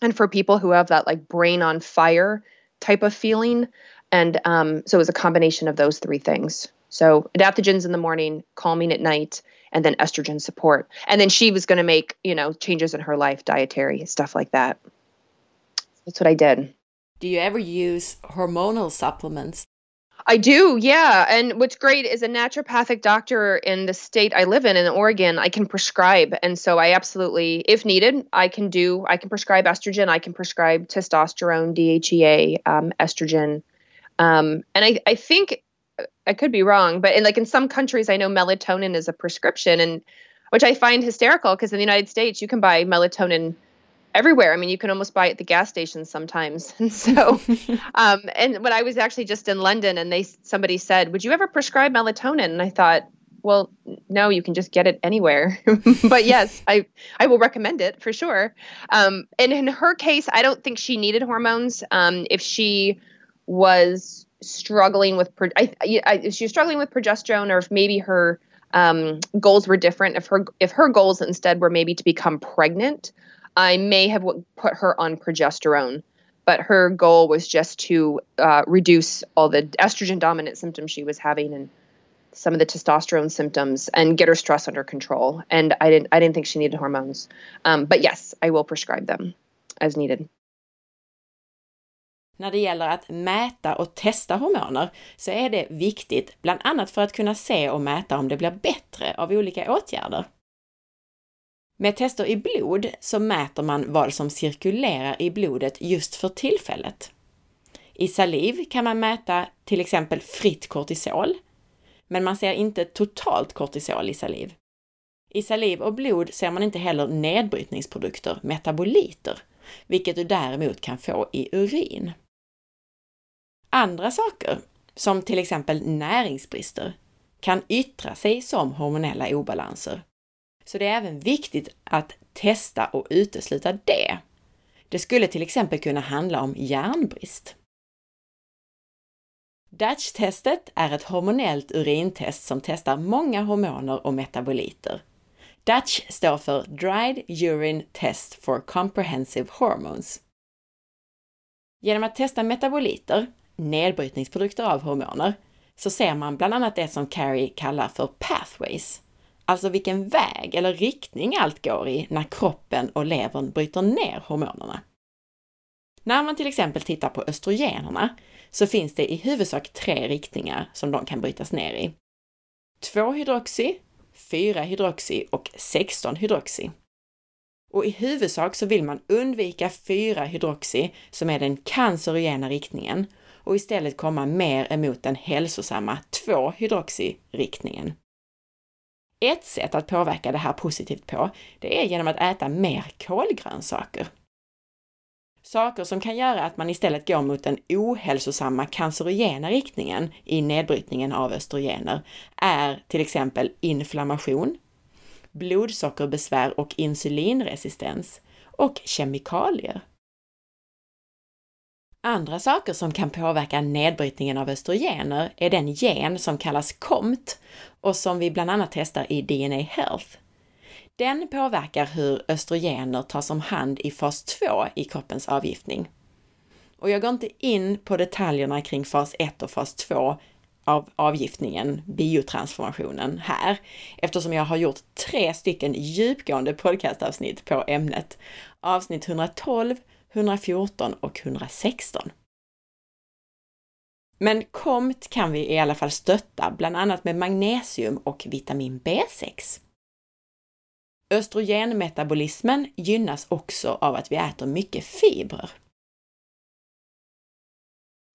and for people who have that like brain on fire type of feeling. And um, so it was a combination of those three things. So adaptogens in the morning, calming at night, and then estrogen support. And then she was going to make, you know, changes in her life, dietary stuff like that. That's what I did. Do you ever use hormonal supplements? I do, yeah. And what's great is a naturopathic doctor in the state I live in, in Oregon, I can prescribe. And so I absolutely, if needed, I can do, I can prescribe estrogen, I can prescribe testosterone, DHEA, um, estrogen. Um, and I, I think I could be wrong, but in like in some countries, I know melatonin is a prescription, and which I find hysterical because in the United States, you can buy melatonin everywhere. I mean, you can almost buy it at the gas station sometimes. And so, um, and when I was actually just in London, and they somebody said, "Would you ever prescribe melatonin?" And I thought, well, no, you can just get it anywhere. but yes, I I will recommend it for sure. Um, and in her case, I don't think she needed hormones. Um, if she was struggling with, pro- I, I, if she was struggling with progesterone, or if maybe her um, goals were different, if her if her goals instead were maybe to become pregnant, I may have put her on progesterone, but her goal was just to uh, reduce all the estrogen dominant symptoms she was having and some of the testosterone symptoms and get her stress under control. And I didn't I didn't think she needed hormones, um, but yes, I will prescribe them as needed. När det gäller att mäta och testa hormoner så är det viktigt, bland annat för att kunna se och mäta om det blir bättre av olika åtgärder. Med tester i blod så mäter man vad som cirkulerar i blodet just för tillfället. I saliv kan man mäta till exempel fritt kortisol, men man ser inte totalt kortisol i saliv. I saliv och blod ser man inte heller nedbrytningsprodukter, metaboliter, vilket du däremot kan få i urin. Andra saker, som till exempel näringsbrister, kan yttra sig som hormonella obalanser. Så det är även viktigt att testa och utesluta det. Det skulle till exempel kunna handla om järnbrist. Dutch-testet är ett hormonellt urintest som testar många hormoner och metaboliter. Dutch står för Dried Urine Test for Comprehensive Hormones. Genom att testa metaboliter, nedbrytningsprodukter av hormoner, så ser man bland annat det som Carrie kallar för pathways, alltså vilken väg eller riktning allt går i när kroppen och levern bryter ner hormonerna. När man till exempel tittar på östrogenerna så finns det i huvudsak tre riktningar som de kan brytas ner i. 2-hydroxy, 4-hydroxy och 16-hydroxy. Och i huvudsak så vill man undvika 4-hydroxy som är den cancerogena riktningen och istället komma mer emot den hälsosamma 2-hydroxy-riktningen. Ett sätt att påverka det här positivt på, det är genom att äta mer kolgrönsaker. Saker som kan göra att man istället går mot den ohälsosamma cancerogena riktningen i nedbrytningen av östrogener är till exempel inflammation, blodsockerbesvär och insulinresistens och kemikalier. Andra saker som kan påverka nedbrytningen av östrogener är den gen som kallas COMT och som vi bland annat testar i DNA Health. Den påverkar hur östrogener tas om hand i fas 2 i kroppens avgiftning. Och jag går inte in på detaljerna kring fas 1 och fas 2 av avgiftningen, biotransformationen, här, eftersom jag har gjort tre stycken djupgående podcastavsnitt på ämnet. Avsnitt 112, 114 och 116. Men KOMT kan vi i alla fall stötta, bland annat med magnesium och vitamin B6. Östrogenmetabolismen gynnas också av att vi äter mycket fibrer.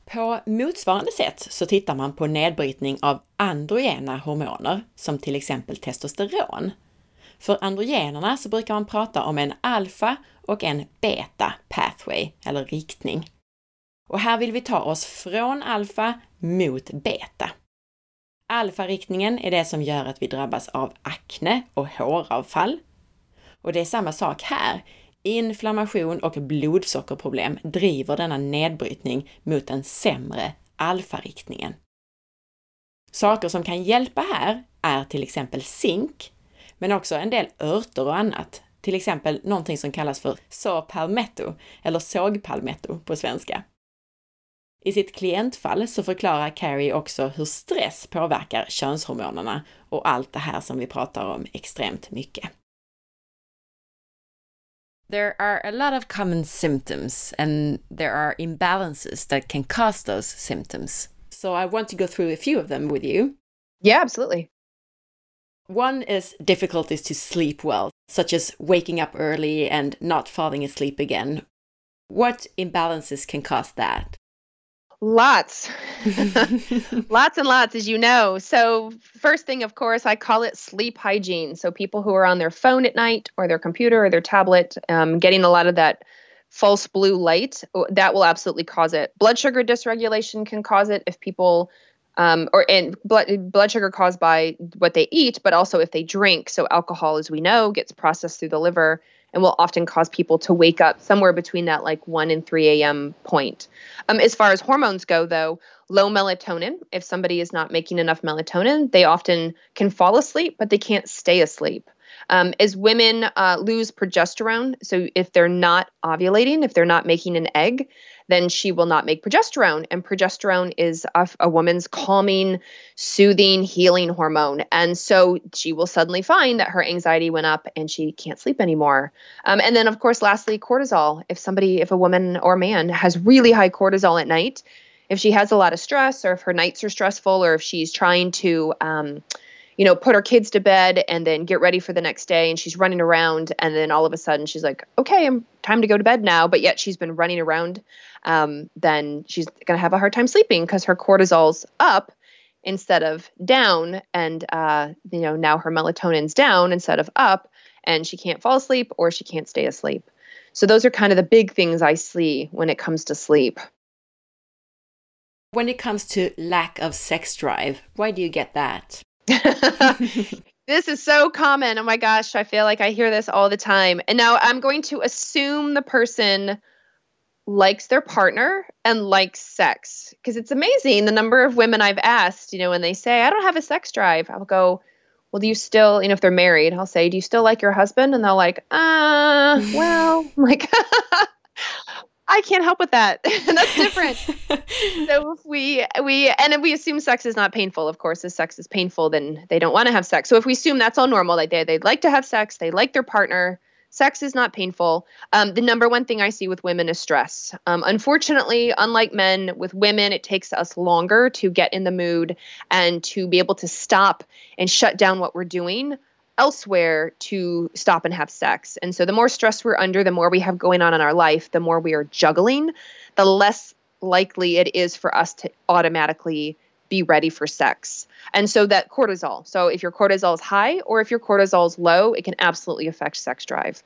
På motsvarande sätt så tittar man på nedbrytning av androgena hormoner, som till exempel testosteron. För androgenerna så brukar man prata om en alfa och en beta pathway, eller riktning. Och här vill vi ta oss från alfa mot beta. Alfa-riktningen är det som gör att vi drabbas av akne och håravfall. Och det är samma sak här. Inflammation och blodsockerproblem driver denna nedbrytning mot den sämre alfa-riktningen. Saker som kan hjälpa här är till exempel zink, men också en del örter och annat. Till exempel någonting som kallas för saw eller sågpalmetto på svenska. I sitt klientfall så förklarar Carrie också hur stress påverkar könshormonerna och allt det här som vi pratar om extremt mycket. There are a lot of common symptoms and there are imbalances that can cause those symptoms. So I want to go through a few of them with you. Yeah, absolutely. One is difficulties to sleep well, such as waking up early and not falling asleep again. What imbalances can cause that? Lots. lots and lots, as you know. So, first thing, of course, I call it sleep hygiene. So, people who are on their phone at night or their computer or their tablet, um, getting a lot of that false blue light, that will absolutely cause it. Blood sugar dysregulation can cause it if people um, or and blood blood sugar caused by what they eat, but also if they drink. So alcohol, as we know, gets processed through the liver and will often cause people to wake up somewhere between that like 1 and 3 a.m. point. Um, as far as hormones go, though, low melatonin, if somebody is not making enough melatonin, they often can fall asleep, but they can't stay asleep. Um, as women uh, lose progesterone, so if they're not ovulating, if they're not making an egg, then she will not make progesterone. And progesterone is a, a, woman's calming, soothing, healing hormone. And so she will suddenly find that her anxiety went up and she can't sleep anymore. Um, and then, of course, lastly, cortisol. If somebody, if a woman or man has really high cortisol at night, if she has a lot of stress or if her nights are stressful or if she's trying to, um, you know, put her kids to bed and then get ready for the next day. And she's running around. And then all of a sudden she's like, okay, I'm time to go to bed now. But yet she's been running around. Um, then she's going to have a hard time sleeping because her cortisol's up instead of down. And, uh, you know, now her melatonin's down instead of up. And she can't fall asleep or she can't stay asleep. So those are kind of the big things I see when it comes to sleep. When it comes to lack of sex drive, why do you get that? this is so common. Oh my gosh, I feel like I hear this all the time. And now I'm going to assume the person likes their partner and likes sex because it's amazing the number of women I've asked, you know, when they say, I don't have a sex drive, I'll go, well, do you still, you know, if they're married, I'll say, do you still like your husband? And they're like, uh, well, like, I can't help with that. That's different. so if we we and if we assume sex is not painful, of course, if sex is painful, then they don't want to have sex. So if we assume that's all normal, like they they'd like to have sex, they like their partner, sex is not painful. Um, the number one thing I see with women is stress. Um, unfortunately, unlike men, with women, it takes us longer to get in the mood and to be able to stop and shut down what we're doing elsewhere to stop and have sex. And so the more stress we're under, the more we have going on in our life, the more we are juggling, the less likely it is for us to automatically be ready for sex. And so that cortisol. So if your cortisol is high or if your cortisol is low, it can absolutely affect sex drive.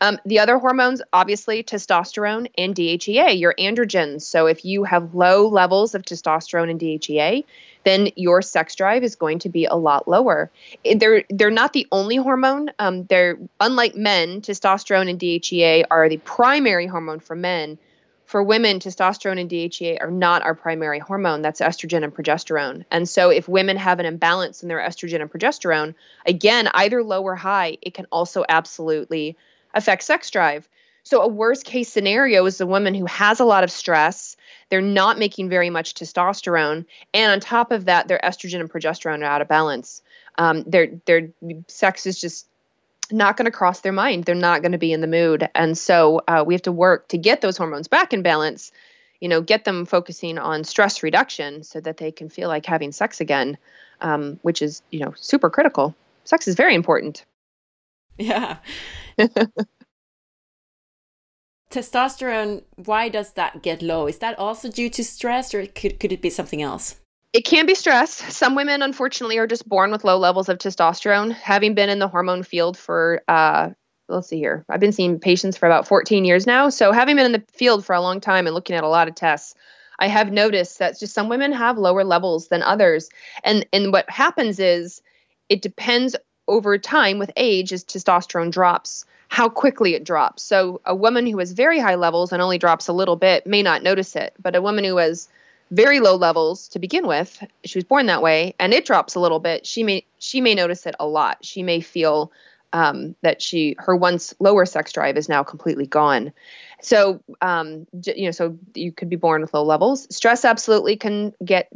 Um, the other hormones, obviously, testosterone and DHEA, your androgens. So if you have low levels of testosterone and DHEA, then your sex drive is going to be a lot lower. They're they're not the only hormone. Um, they're unlike men, testosterone and DHEA are the primary hormone for men. For women, testosterone and DHEA are not our primary hormone. That's estrogen and progesterone. And so, if women have an imbalance in their estrogen and progesterone, again, either low or high, it can also absolutely affect sex drive. So, a worst case scenario is a woman who has a lot of stress. They're not making very much testosterone. And on top of that, their estrogen and progesterone are out of balance. Um, their, their sex is just not going to cross their mind. They're not going to be in the mood. And so uh, we have to work to get those hormones back in balance, you know, get them focusing on stress reduction so that they can feel like having sex again, um, which is, you know, super critical. Sex is very important. Yeah. Testosterone, why does that get low? Is that also due to stress or could, could it be something else? It can be stress. Some women, unfortunately, are just born with low levels of testosterone. Having been in the hormone field for, uh, let's see here, I've been seeing patients for about 14 years now. So, having been in the field for a long time and looking at a lot of tests, I have noticed that just some women have lower levels than others. And and what happens is it depends over time with age as testosterone drops how quickly it drops. So a woman who has very high levels and only drops a little bit may not notice it, but a woman who has very low levels to begin with, she was born that way, and it drops a little bit. She may she may notice it a lot. She may feel um, that she her once lower sex drive is now completely gone. So, um, you know, so you could be born with low levels. Stress absolutely can get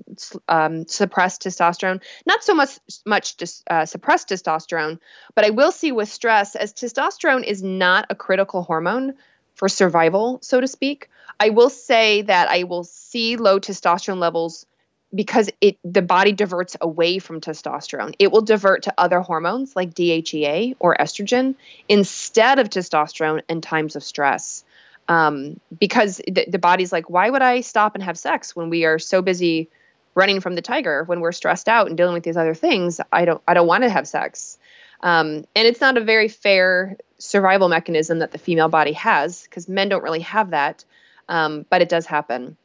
um, suppressed testosterone. Not so much much uh, suppressed testosterone, but I will see with stress as testosterone is not a critical hormone for survival, so to speak. I will say that I will see low testosterone levels because it the body diverts away from testosterone. It will divert to other hormones like DHEA or estrogen instead of testosterone in times of stress um, because the, the body's like, why would I stop and have sex when we are so busy running from the tiger? When we're stressed out and dealing with these other things, I don't I don't want to have sex. Um, and it's not a very fair survival mechanism that the female body has because men don't really have that, um, but it does happen.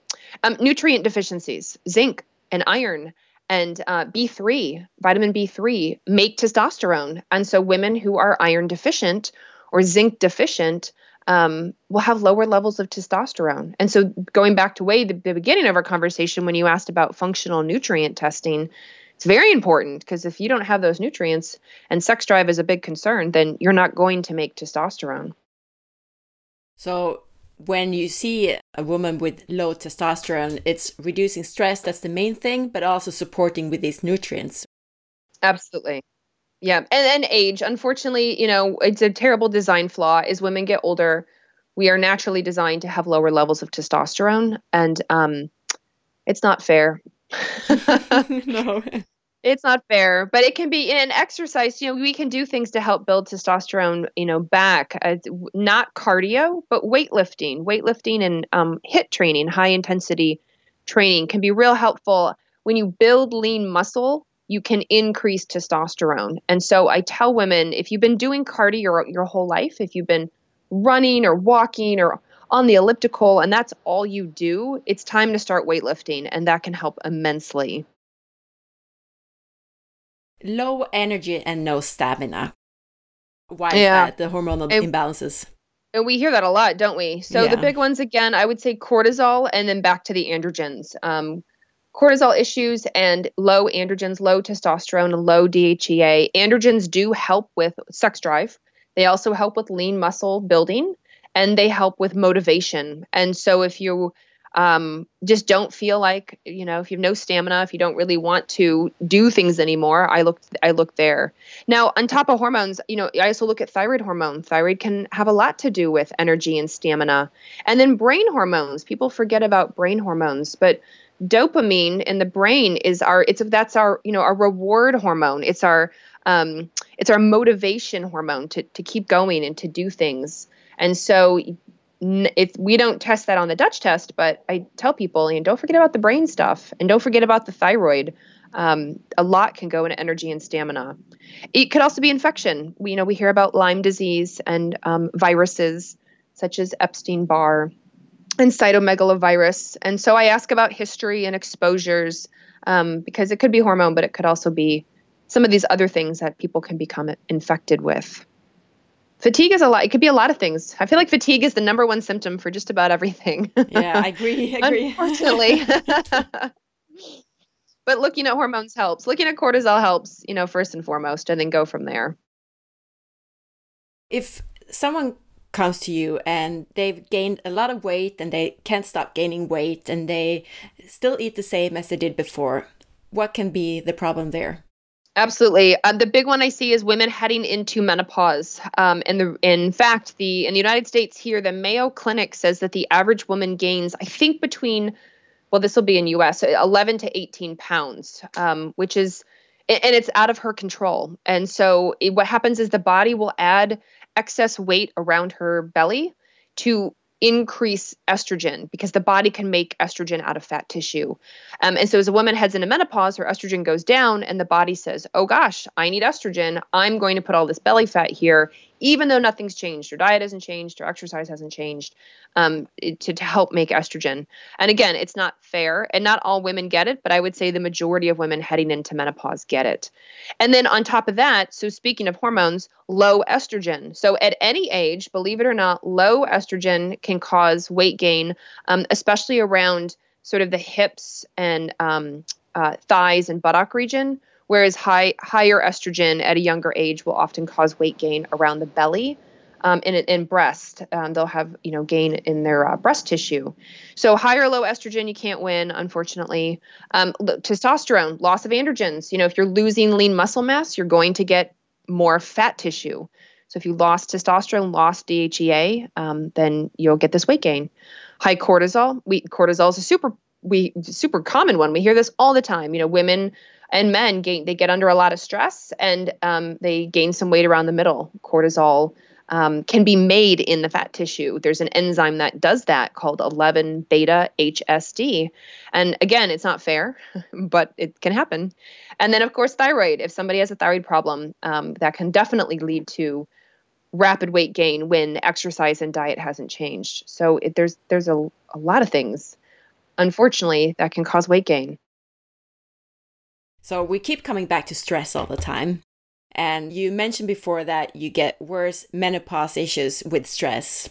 Um, nutrient deficiencies, zinc and iron and uh, B3, vitamin B3, make testosterone. And so women who are iron deficient or zinc deficient um, will have lower levels of testosterone. And so, going back to way the, the beginning of our conversation, when you asked about functional nutrient testing, it's very important because if you don't have those nutrients and sex drive is a big concern, then you're not going to make testosterone. So, when you see a woman with low testosterone, it's reducing stress, that's the main thing, but also supporting with these nutrients. Absolutely. Yeah, and and age. Unfortunately, you know, it's a terrible design flaw. As women get older, we are naturally designed to have lower levels of testosterone, and um, it's not fair. no, it's not fair. But it can be in an exercise. You know, we can do things to help build testosterone. You know, back. Uh, not cardio, but weightlifting, weightlifting, and um, HIIT training, high intensity training, can be real helpful when you build lean muscle you can increase testosterone. And so I tell women if you've been doing cardio your, your whole life, if you've been running or walking or on the elliptical and that's all you do, it's time to start weightlifting and that can help immensely. Low energy and no stamina. Why yeah. is that? The hormonal it, imbalances. And we hear that a lot, don't we? So yeah. the big ones again, I would say cortisol and then back to the androgens. Um, cortisol issues and low androgens, low testosterone, low DHEA. Androgens do help with sex drive. They also help with lean muscle building and they help with motivation. And so if you um, just don't feel like you know if you have no stamina if you don't really want to do things anymore i look i look there now on top of hormones you know i also look at thyroid hormone thyroid can have a lot to do with energy and stamina and then brain hormones people forget about brain hormones but dopamine in the brain is our it's that's our you know our reward hormone it's our um, it's our motivation hormone to to keep going and to do things and so if we don't test that on the Dutch test, but I tell people, you know, don't forget about the brain stuff and don't forget about the thyroid. Um, a lot can go into energy and stamina. It could also be infection. We you know we hear about Lyme disease and um, viruses such as Epstein Barr and cytomegalovirus. And so I ask about history and exposures um, because it could be hormone, but it could also be some of these other things that people can become infected with. Fatigue is a lot. It could be a lot of things. I feel like fatigue is the number one symptom for just about everything. yeah, I agree. I agree. Unfortunately. but looking at hormones helps. Looking at cortisol helps, you know, first and foremost, and then go from there. If someone comes to you and they've gained a lot of weight and they can't stop gaining weight and they still eat the same as they did before, what can be the problem there? Absolutely. Uh, the big one I see is women heading into menopause. Um, and the in fact, the in the United States here, the Mayo Clinic says that the average woman gains, I think, between well, this will be in U.S. 11 to 18 pounds, um, which is and it's out of her control. And so it, what happens is the body will add excess weight around her belly to increase estrogen because the body can make estrogen out of fat tissue. Um, and so as a woman heads into menopause, her estrogen goes down, and the body says, Oh gosh, I need estrogen. I'm going to put all this belly fat here even though nothing's changed, your diet hasn't changed, your exercise hasn't changed, um, to, to help make estrogen. And again, it's not fair, and not all women get it, but I would say the majority of women heading into menopause get it. And then on top of that, so speaking of hormones, low estrogen. So at any age, believe it or not, low estrogen can cause weight gain, um, especially around sort of the hips and um, uh, thighs and buttock region whereas high higher estrogen at a younger age will often cause weight gain around the belly. Um, and in breast, um, they'll have you know gain in their uh, breast tissue. So high or low estrogen, you can't win, unfortunately. Um, testosterone, loss of androgens. You know, if you're losing lean muscle mass, you're going to get more fat tissue. So if you lost testosterone, lost DHEA, um, then you'll get this weight gain. High cortisol. We cortisol is a super we super common one. We hear this all the time. You know, women and men gain they get under a lot of stress and um, they gain some weight around the middle. Cortisol um, can be made in the fat tissue. There's an enzyme that does that called 11 beta hsd and again it's not fair but it can happen. And then of course thyroid. If somebody has a thyroid problem um, that can definitely lead to rapid weight gain when exercise and diet hasn't changed. So it, there's there's a, a lot of things unfortunately that can cause weight gain so we keep coming back to stress all the time. And you mentioned before that you get worse menopause issues with stress.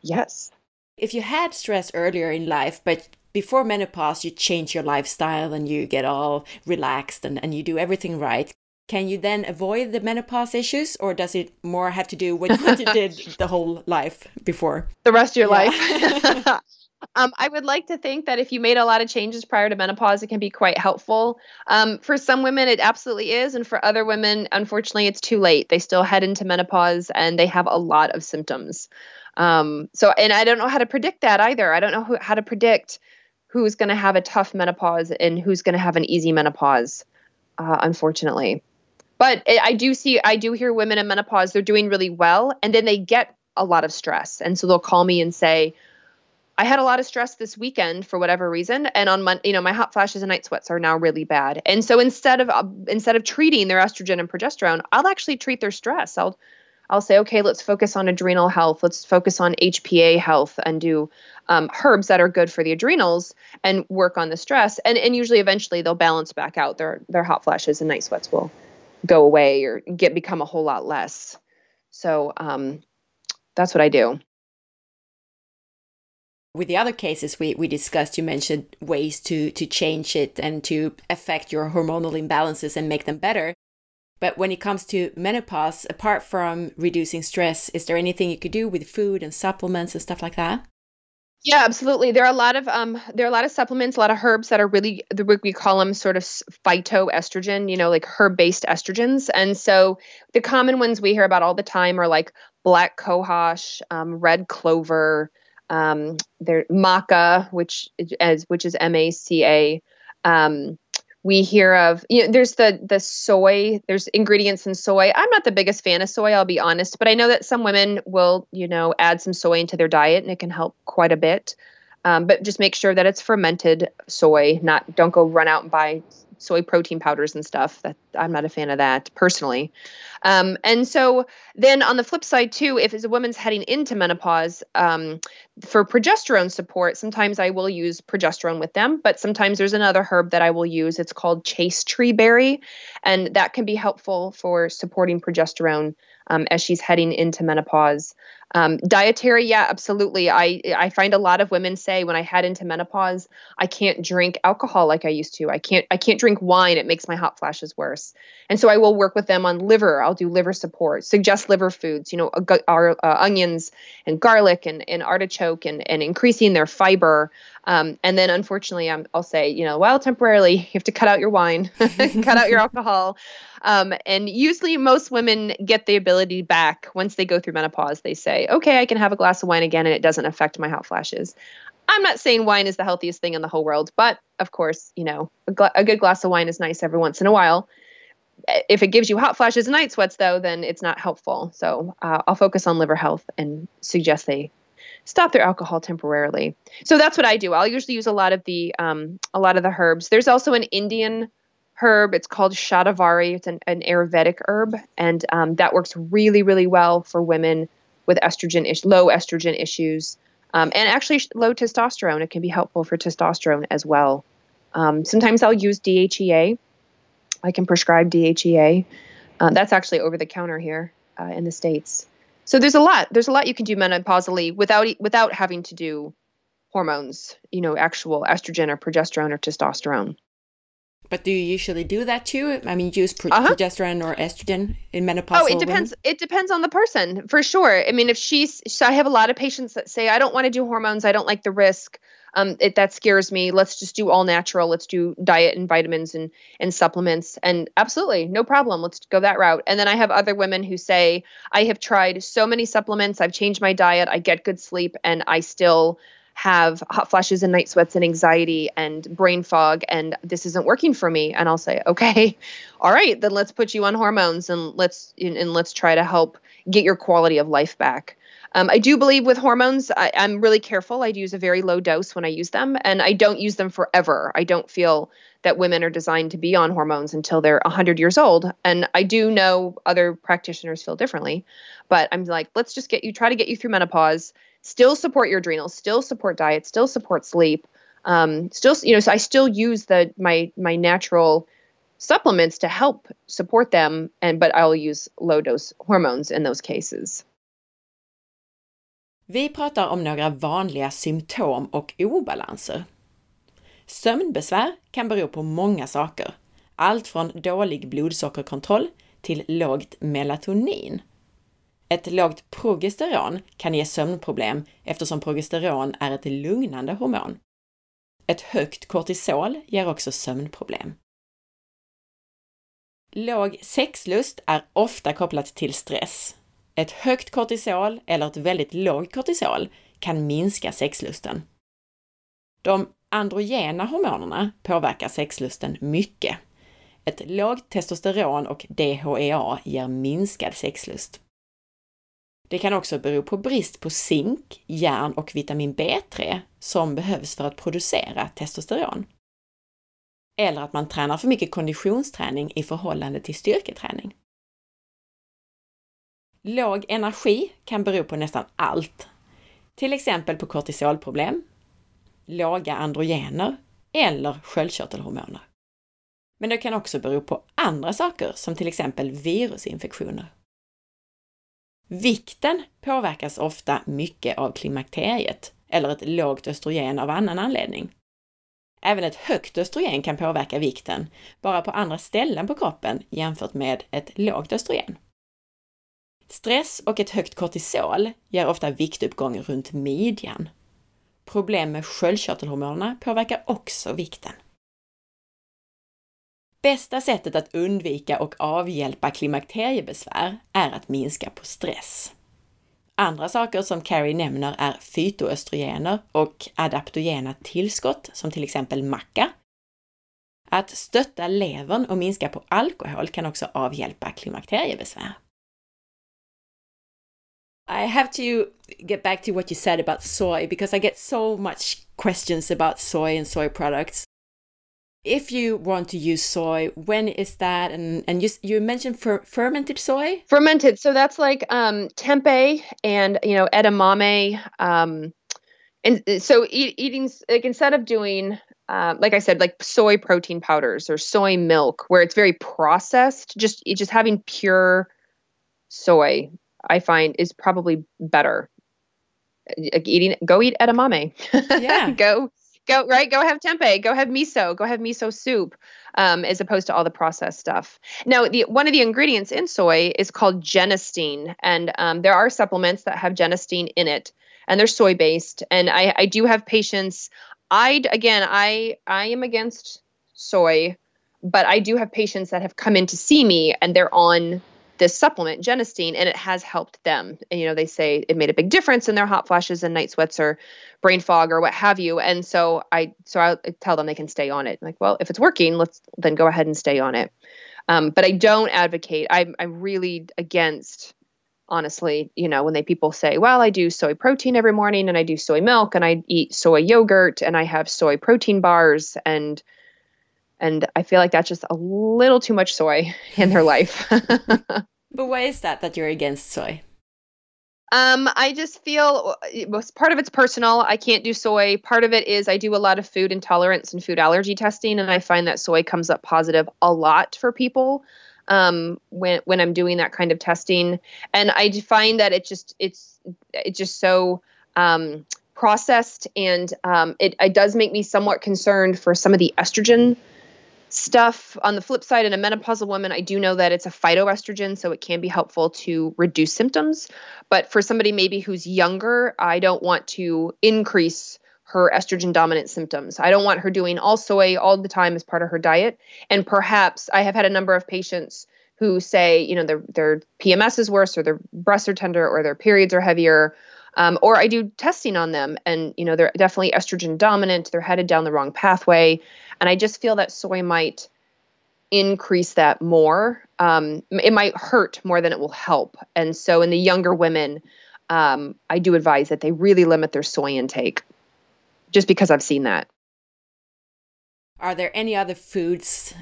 Yes. If you had stress earlier in life, but before menopause you change your lifestyle and you get all relaxed and, and you do everything right, can you then avoid the menopause issues or does it more have to do with what you did the whole life before? The rest of your yeah. life. Um, I would like to think that if you made a lot of changes prior to menopause, it can be quite helpful. Um, for some women, it absolutely is. And for other women, unfortunately, it's too late. They still head into menopause and they have a lot of symptoms. Um, so, and I don't know how to predict that either. I don't know who, how to predict who's going to have a tough menopause and who's going to have an easy menopause, uh, unfortunately. But I do see, I do hear women in menopause, they're doing really well. And then they get a lot of stress. And so they'll call me and say, I had a lot of stress this weekend for whatever reason, and on Monday, you know, my hot flashes and night sweats are now really bad. And so instead of uh, instead of treating their estrogen and progesterone, I'll actually treat their stress. I'll I'll say, okay, let's focus on adrenal health. Let's focus on HPA health and do um, herbs that are good for the adrenals and work on the stress. And and usually, eventually, they'll balance back out. Their their hot flashes and night sweats will go away or get become a whole lot less. So um, that's what I do. With the other cases we, we discussed, you mentioned ways to, to change it and to affect your hormonal imbalances and make them better. But when it comes to menopause, apart from reducing stress, is there anything you could do with food and supplements and stuff like that? Yeah, absolutely. There are a lot of um, there are a lot of supplements, a lot of herbs that are really the we call them sort of phytoestrogen, you know, like herb-based estrogens. And so the common ones we hear about all the time are like black cohosh, um, red clover, um, there maca, which as which is M A C A. Um, we hear of you know there's the the soy there's ingredients in soy i'm not the biggest fan of soy i'll be honest but i know that some women will you know add some soy into their diet and it can help quite a bit um, but just make sure that it's fermented soy not don't go run out and buy soy protein powders and stuff. That I'm not a fan of that personally. Um, and so then on the flip side too, if a woman's heading into menopause, um, for progesterone support, sometimes I will use progesterone with them, but sometimes there's another herb that I will use. It's called chaste tree berry, and that can be helpful for supporting progesterone um, as she's heading into menopause. Um, dietary, yeah, absolutely. I I find a lot of women say when I head into menopause, I can't drink alcohol like I used to. I can't I can't drink wine. It makes my hot flashes worse. And so I will work with them on liver. I'll do liver support, suggest liver foods. You know, our uh, onions and garlic and, and artichoke and and increasing their fiber. Um, and then unfortunately, i will say, you know, well, temporarily you have to cut out your wine, cut out your alcohol. Um, and usually, most women get the ability back once they go through menopause. They say, okay, I can have a glass of wine again and it doesn't affect my hot flashes. I'm not saying wine is the healthiest thing in the whole world, but of course, you know, a, a good glass of wine is nice every once in a while. If it gives you hot flashes and night sweats, though, then it's not helpful. So uh, I'll focus on liver health and suggest they stop their alcohol temporarily. So that's what I do. I'll usually use a lot of the um, a lot of the herbs. There's also an Indian herb. It's called shatavari. It's an, an Ayurvedic herb, and um, that works really, really well for women with estrogen is- low estrogen issues, um, and actually low testosterone. It can be helpful for testosterone as well. Um, sometimes I'll use DHEA. I can prescribe DHEA. Uh, that's actually over the counter here uh, in the states. So there's a lot. There's a lot you can do menopausally without without having to do hormones. You know, actual estrogen or progesterone or testosterone. But do you usually do that too? I mean, use pro- uh-huh. progesterone or estrogen in menopause? Oh, it depends. Women? It depends on the person for sure. I mean, if she's, so I have a lot of patients that say, I don't want to do hormones. I don't like the risk. Um, it, that scares me. Let's just do all natural. Let's do diet and vitamins and and supplements. And absolutely, no problem. Let's go that route. And then I have other women who say, I have tried so many supplements. I've changed my diet. I get good sleep, and I still have hot flashes and night sweats and anxiety and brain fog and this isn't working for me. And i'll say okay all right then let's put you on hormones and let's and let's try to help get your quality of life back. Um, i do believe with hormones I, i'm really careful. I'd use a very low dose when i use them and i don't use them forever. I don't feel that women are designed to be on hormones until they're 100 years old and i do know other practitioners feel differently but i'm like let's just get you try to get you through menopause still support your adrenals, still support diet, still support sleep. Um, still, you know, so I still use the my my natural supplements to help support them, and but I'll use low dose hormones in those cases. Vi pratar om några vanliga symptom och obalanser. Sömnbesvär kan bero på många saker. Allt från dålig blodsockerkontroll till lågt melatonin ett lågt progesteron kan ge sömnproblem eftersom progesteron är ett lugnande hormon. Ett högt kortisol ger också sömnproblem. Låg sexlust är ofta kopplat till stress. Ett högt kortisol eller ett väldigt lågt kortisol kan minska sexlusten. De androgena hormonerna påverkar sexlusten mycket. Ett lågt testosteron och DHEA ger minskad sexlust. Det kan också bero på brist på zink, järn och vitamin B3 som behövs för att producera testosteron. Eller att man tränar för mycket konditionsträning i förhållande till styrketräning. Låg energi kan bero på nästan allt. Till exempel på kortisolproblem, låga androgener eller sköldkörtelhormoner. Men det kan också bero på andra saker som till exempel virusinfektioner. Vikten påverkas ofta mycket av klimakteriet eller ett lågt östrogen av annan anledning. Även ett högt östrogen kan påverka vikten, bara på andra ställen på kroppen jämfört med ett lågt östrogen. Stress och ett högt kortisol ger ofta viktuppgång runt midjan. Problem med sköldkörtelhormonerna påverkar också vikten. Bästa sättet att undvika och avhjälpa klimakteriebesvär är att minska på stress. Andra saker som Carrie nämner är fytoöstrogener och adaptogena tillskott som till exempel macka. Att stötta levern och minska på alkohol kan också avhjälpa klimakteriebesvär. I have to get back to what you said about soy because I get so much questions about soy and soy products. If you want to use soy, when is that? And and you you mentioned fer- fermented soy. Fermented, so that's like um, tempeh and you know edamame. Um, and so eat, eating like instead of doing uh, like I said, like soy protein powders or soy milk, where it's very processed, just just having pure soy, I find is probably better. Eating, go eat edamame. Yeah, go go right? Go have tempeh. Go have miso. Go have miso soup um, as opposed to all the processed stuff. Now the one of the ingredients in soy is called genistein and um, there are supplements that have genistein in it and they're soy based and I, I do have patients i again i i am against soy but i do have patients that have come in to see me and they're on this supplement, genistein, and it has helped them. And, you know, they say it made a big difference in their hot flashes and night sweats or brain fog or what have you. And so I, so I tell them they can stay on it. Like, well, if it's working, let's then go ahead and stay on it. Um, but I don't advocate. I'm, I'm really against, honestly, you know, when they people say, well, I do soy protein every morning and I do soy milk and I eat soy yogurt and I have soy protein bars and and I feel like that's just a little too much soy in their life. but why is that that you're against soy? Um, I just feel part of it's personal. I can't do soy. Part of it is I do a lot of food intolerance and food allergy testing, and I find that soy comes up positive a lot for people um, when when I'm doing that kind of testing. And I find that it just it's it's just so um, processed, and um, it, it does make me somewhat concerned for some of the estrogen stuff. On the flip side in a menopausal woman i do know that it's a phytoestrogen so it can be helpful to reduce symptoms. But for somebody maybe who's younger i don't want to increase her estrogen dominant symptoms. I don't want her doing all soy all the time as part of her diet. And perhaps i have had a number of patients who say you know their their pms is worse or their breasts are tender or their periods are heavier um, or I do testing on them, and you know they're definitely estrogen dominant. They're headed down the wrong pathway, and I just feel that soy might increase that more. Um, it might hurt more than it will help. And so in the younger women, um, I do advise that they really limit their soy intake, just because I've seen that. Are there any other foods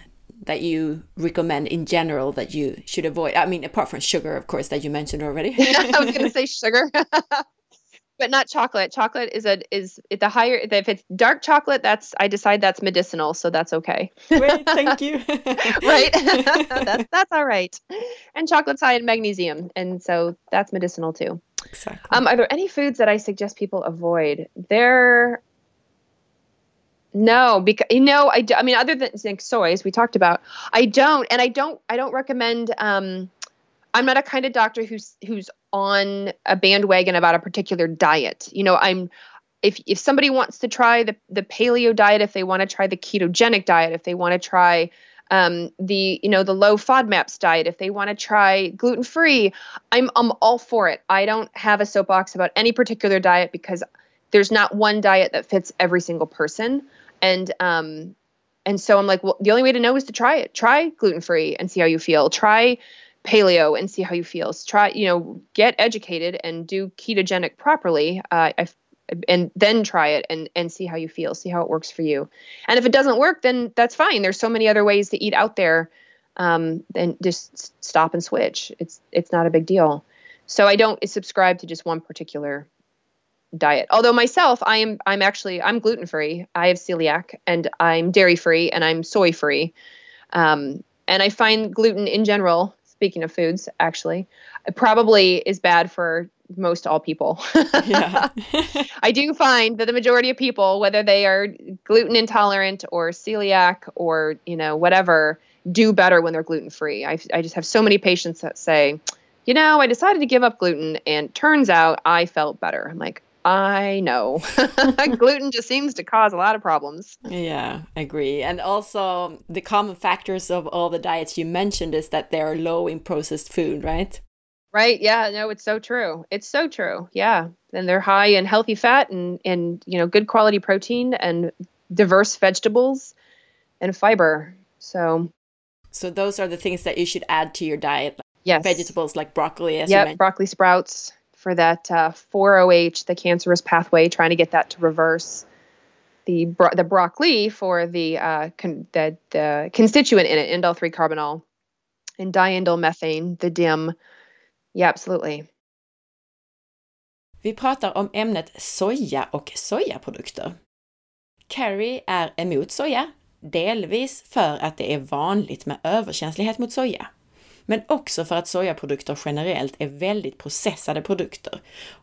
that you recommend in general that you should avoid? I mean, apart from sugar, of course, that you mentioned already. I was going to say sugar. but not chocolate. Chocolate is a is the higher if it's dark chocolate, that's I decide that's medicinal, so that's okay. Great, thank you. right, that's that's all right. And chocolate's high in magnesium, and so that's medicinal too. Exactly. Um, are there any foods that I suggest people avoid? There. No, because you know, I, I mean, other than like soys we talked about, I don't, and I don't, I don't recommend. Um, I'm not a kind of doctor who's who's on a bandwagon about a particular diet. You know, I'm if if somebody wants to try the the paleo diet, if they want to try the ketogenic diet, if they want to try um, the you know the low FODMAPs diet, if they want to try gluten free, I'm I'm all for it. I don't have a soapbox about any particular diet because there's not one diet that fits every single person, and um, and so I'm like, well, the only way to know is to try it. Try gluten free and see how you feel. Try paleo and see how you feel. So try, you know, get educated and do ketogenic properly. Uh, I, and then try it and and see how you feel, see how it works for you. And if it doesn't work, then that's fine. There's so many other ways to eat out there. Um, then just stop and switch. It's it's not a big deal. So I don't subscribe to just one particular diet. Although myself, I am I'm actually I'm gluten free. I have celiac and I'm dairy free and I'm soy free. Um, and I find gluten in general, speaking of foods, actually, probably is bad for most all people. I do find that the majority of people, whether they are gluten intolerant or celiac or you know whatever, do better when they're gluten free. I I just have so many patients that say, you know, I decided to give up gluten, and turns out I felt better. I'm like, I know. Gluten just seems to cause a lot of problems. Yeah, I agree. And also, the common factors of all the diets you mentioned is that they're low in processed food, right? Right. Yeah. No, it's so true. It's so true. Yeah. And they're high in healthy fat and, and you know, good quality protein and diverse vegetables and fiber. So, so those are the things that you should add to your diet. Yes. Vegetables like broccoli, as yep, broccoli sprouts, for that uh, 4OH, the cancerous pathway, trying to get that to reverse. The bro- the broccoli for the uh, con- the, the constituent in it, indole 3 carbinol, and diindole methane, the DIM. Yeah, absolutely. Vi pratar om ämnet soja och sojaprodukter. Carrie är emot soja, delvis för att det är vanligt med överkänslighet mot soja men också för att sojaprodukter generellt är väldigt processade produkter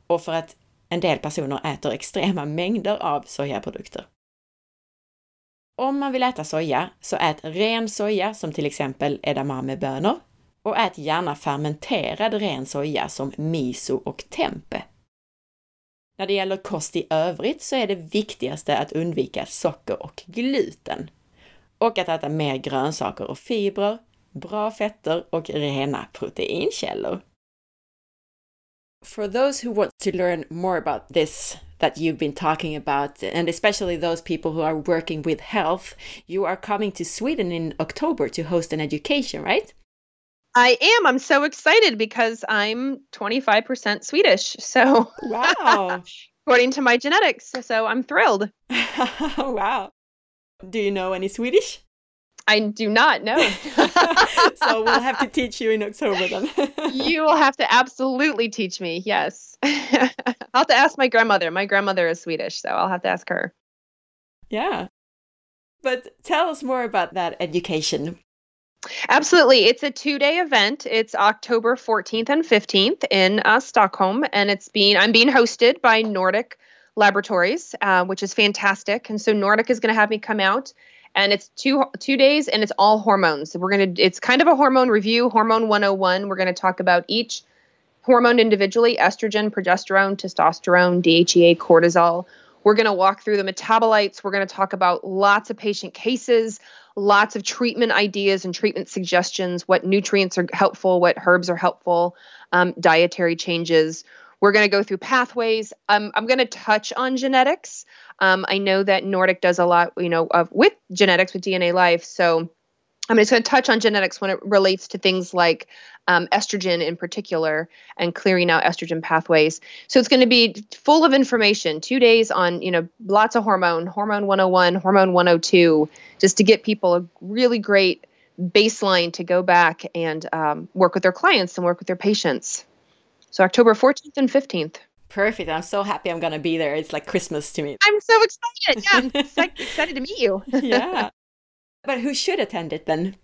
och för att en del personer äter extrema mängder av sojaprodukter. Om man vill äta soja, så ät ren soja som till exempel edamamebönor och ät gärna fermenterad ren soja som miso och tempe. När det gäller kost i övrigt så är det viktigaste att undvika socker och gluten och att äta mer grönsaker och fibrer, bra fetter och rena proteinkällor. For those who want to learn more about this that you've been talking about, and especially those people who are working with health, you are coming to Sweden in October to host an education, right? I am. I'm so excited because I'm 25% Swedish. So, wow. according to my genetics. So, I'm thrilled. wow. Do you know any Swedish? I do not know. so we'll have to teach you in October then. you will have to absolutely teach me. Yes. I'll have to ask my grandmother. My grandmother is Swedish, so I'll have to ask her. Yeah. But tell us more about that education. Absolutely. It's a two day event. It's October 14th and 15th in uh, Stockholm, and it's being I'm being hosted by Nordic Laboratories, uh, which is fantastic. And so Nordic is going to have me come out and it's two two days and it's all hormones. we're going to it's kind of a hormone review, hormone 101. We're going to talk about each hormone individually, estrogen, progesterone, testosterone, DHEA, cortisol. We're going to walk through the metabolites. We're going to talk about lots of patient cases, lots of treatment ideas and treatment suggestions, what nutrients are helpful, what herbs are helpful, um, dietary changes. We're going to go through pathways. Um, I'm going to touch on genetics. Um, I know that Nordic does a lot, you know, of with genetics with DNA Life. So I'm just going to touch on genetics when it relates to things like um, estrogen in particular and clearing out estrogen pathways. So it's going to be full of information, two days on, you know, lots of hormone, hormone 101, hormone 102, just to get people a really great baseline to go back and um, work with their clients and work with their patients. So October 14th and 15th. Perfect. I'm so happy I'm going to be there. It's like Christmas to me. I'm so excited. Yeah, I'm excited to meet you. yeah. But who should attend it then?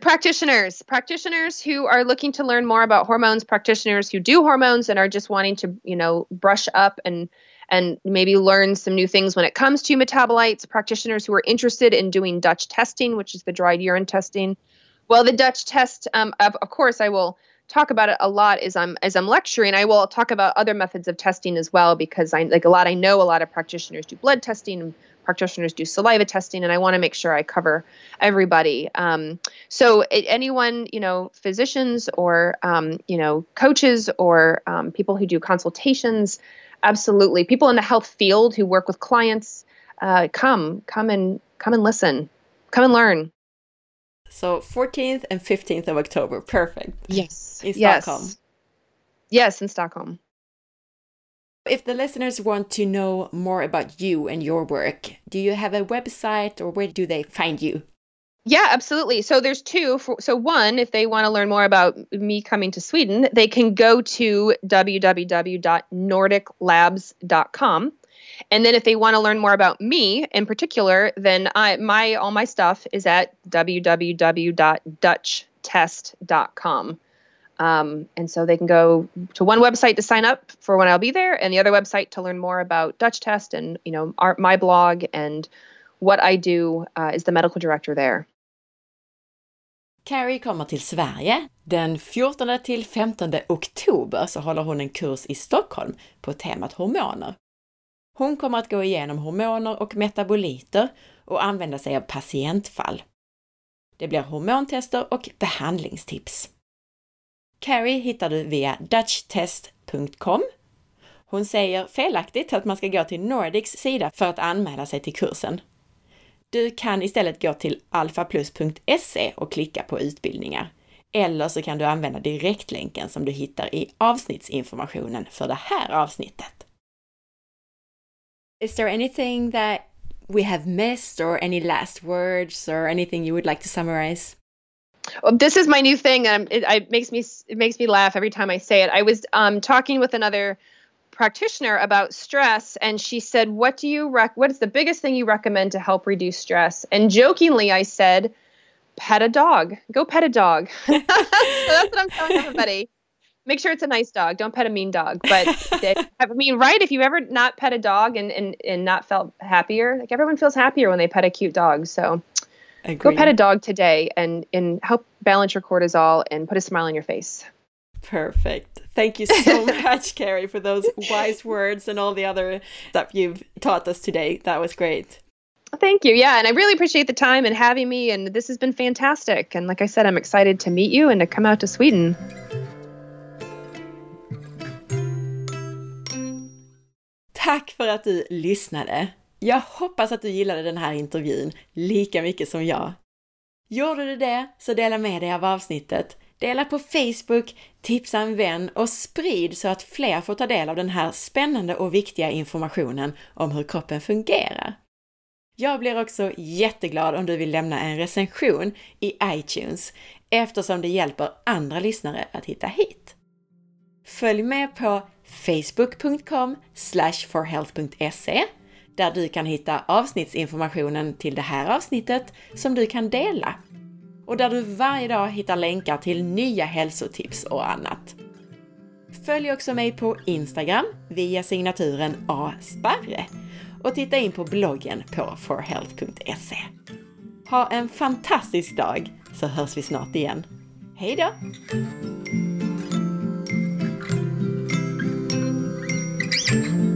Practitioners, practitioners who are looking to learn more about hormones, practitioners who do hormones and are just wanting to, you know, brush up and and maybe learn some new things when it comes to metabolites, practitioners who are interested in doing Dutch testing, which is the dried urine testing. Well, the Dutch test, um, of, of course, I will talk about it a lot as I'm as I'm lecturing. I will talk about other methods of testing as well because I like a lot. I know a lot of practitioners do blood testing and practitioners do saliva testing, and I want to make sure I cover everybody. Um, so anyone, you know, physicians or um, you know coaches or um, people who do consultations, absolutely. People in the health field who work with clients, uh, come come and come and listen, come and learn. So 14th and 15th of October. Perfect. Yes. In Stockholm. Yes, yes in Stockholm. If the listeners want to know more about you and your work, do you have a website or where do they find you? Yeah, absolutely. So there's two. For, so one, if they want to learn more about me coming to Sweden, they can go to www.nordiclabs.com. And then if they want to learn more about me in particular, then I my all my stuff is at www.dutchtest.com. Um, and so they can go to one website to sign up for when I'll be there, and the other website to learn more about Dutch Test and you know our, my blog and what I do uh, is the medical director there. Carrie kommer till Sverige. Den 14 till 15 oktober så håller hon en kurs i Stockholm på temat hormoner. Hon kommer att gå igenom hormoner och metaboliter och använda sig av patientfall. Det blir hormontester och behandlingstips. Carrie hittar du via dutchtest.com. Hon säger felaktigt att man ska gå till Nordics sida för att anmäla sig till kursen. Du kan istället gå till alfaplus.se och klicka på utbildningar. Eller så kan du använda direktlänken som du hittar i avsnittsinformationen för det här avsnittet. Is there anything that we have missed or any last words or anything you would like to summarize? Well, this is my new thing, and it, it, makes me it makes me laugh every time I say it. I was um, talking with another practitioner about stress, and she said, "What do you rec- What is the biggest thing you recommend to help reduce stress?" And jokingly, I said, "Pet a dog. Go pet a dog." so that's what I'm telling everybody. Make sure it's a nice dog. Don't pet a mean dog. But I mean, right? If you ever not pet a dog and, and and not felt happier, like everyone feels happier when they pet a cute dog. So Go pet a dog today and and help balance your cortisol and put a smile on your face. Perfect. Thank you so much, Carrie, for those wise words and all the other stuff you've taught us today. That was great. Thank you. Yeah, and I really appreciate the time and having me and this has been fantastic. And like I said, I'm excited to meet you and to come out to Sweden. Tack för att du lyssnade. Jag hoppas att du gillade den här intervjun lika mycket som jag. Gjorde du det, så dela med dig av avsnittet. Dela på Facebook, tipsa en vän och sprid så att fler får ta del av den här spännande och viktiga informationen om hur kroppen fungerar. Jag blir också jätteglad om du vill lämna en recension i iTunes eftersom det hjälper andra lyssnare att hitta hit. Följ med på facebook.com forhealth.se där du kan hitta avsnittsinformationen till det här avsnittet som du kan dela och där du varje dag hittar länkar till nya hälsotips och annat. Följ också mig på Instagram via signaturen asparre och titta in på bloggen på forhealth.se. Ha en fantastisk dag så hörs vi snart igen. Hej då! Mm-hmm.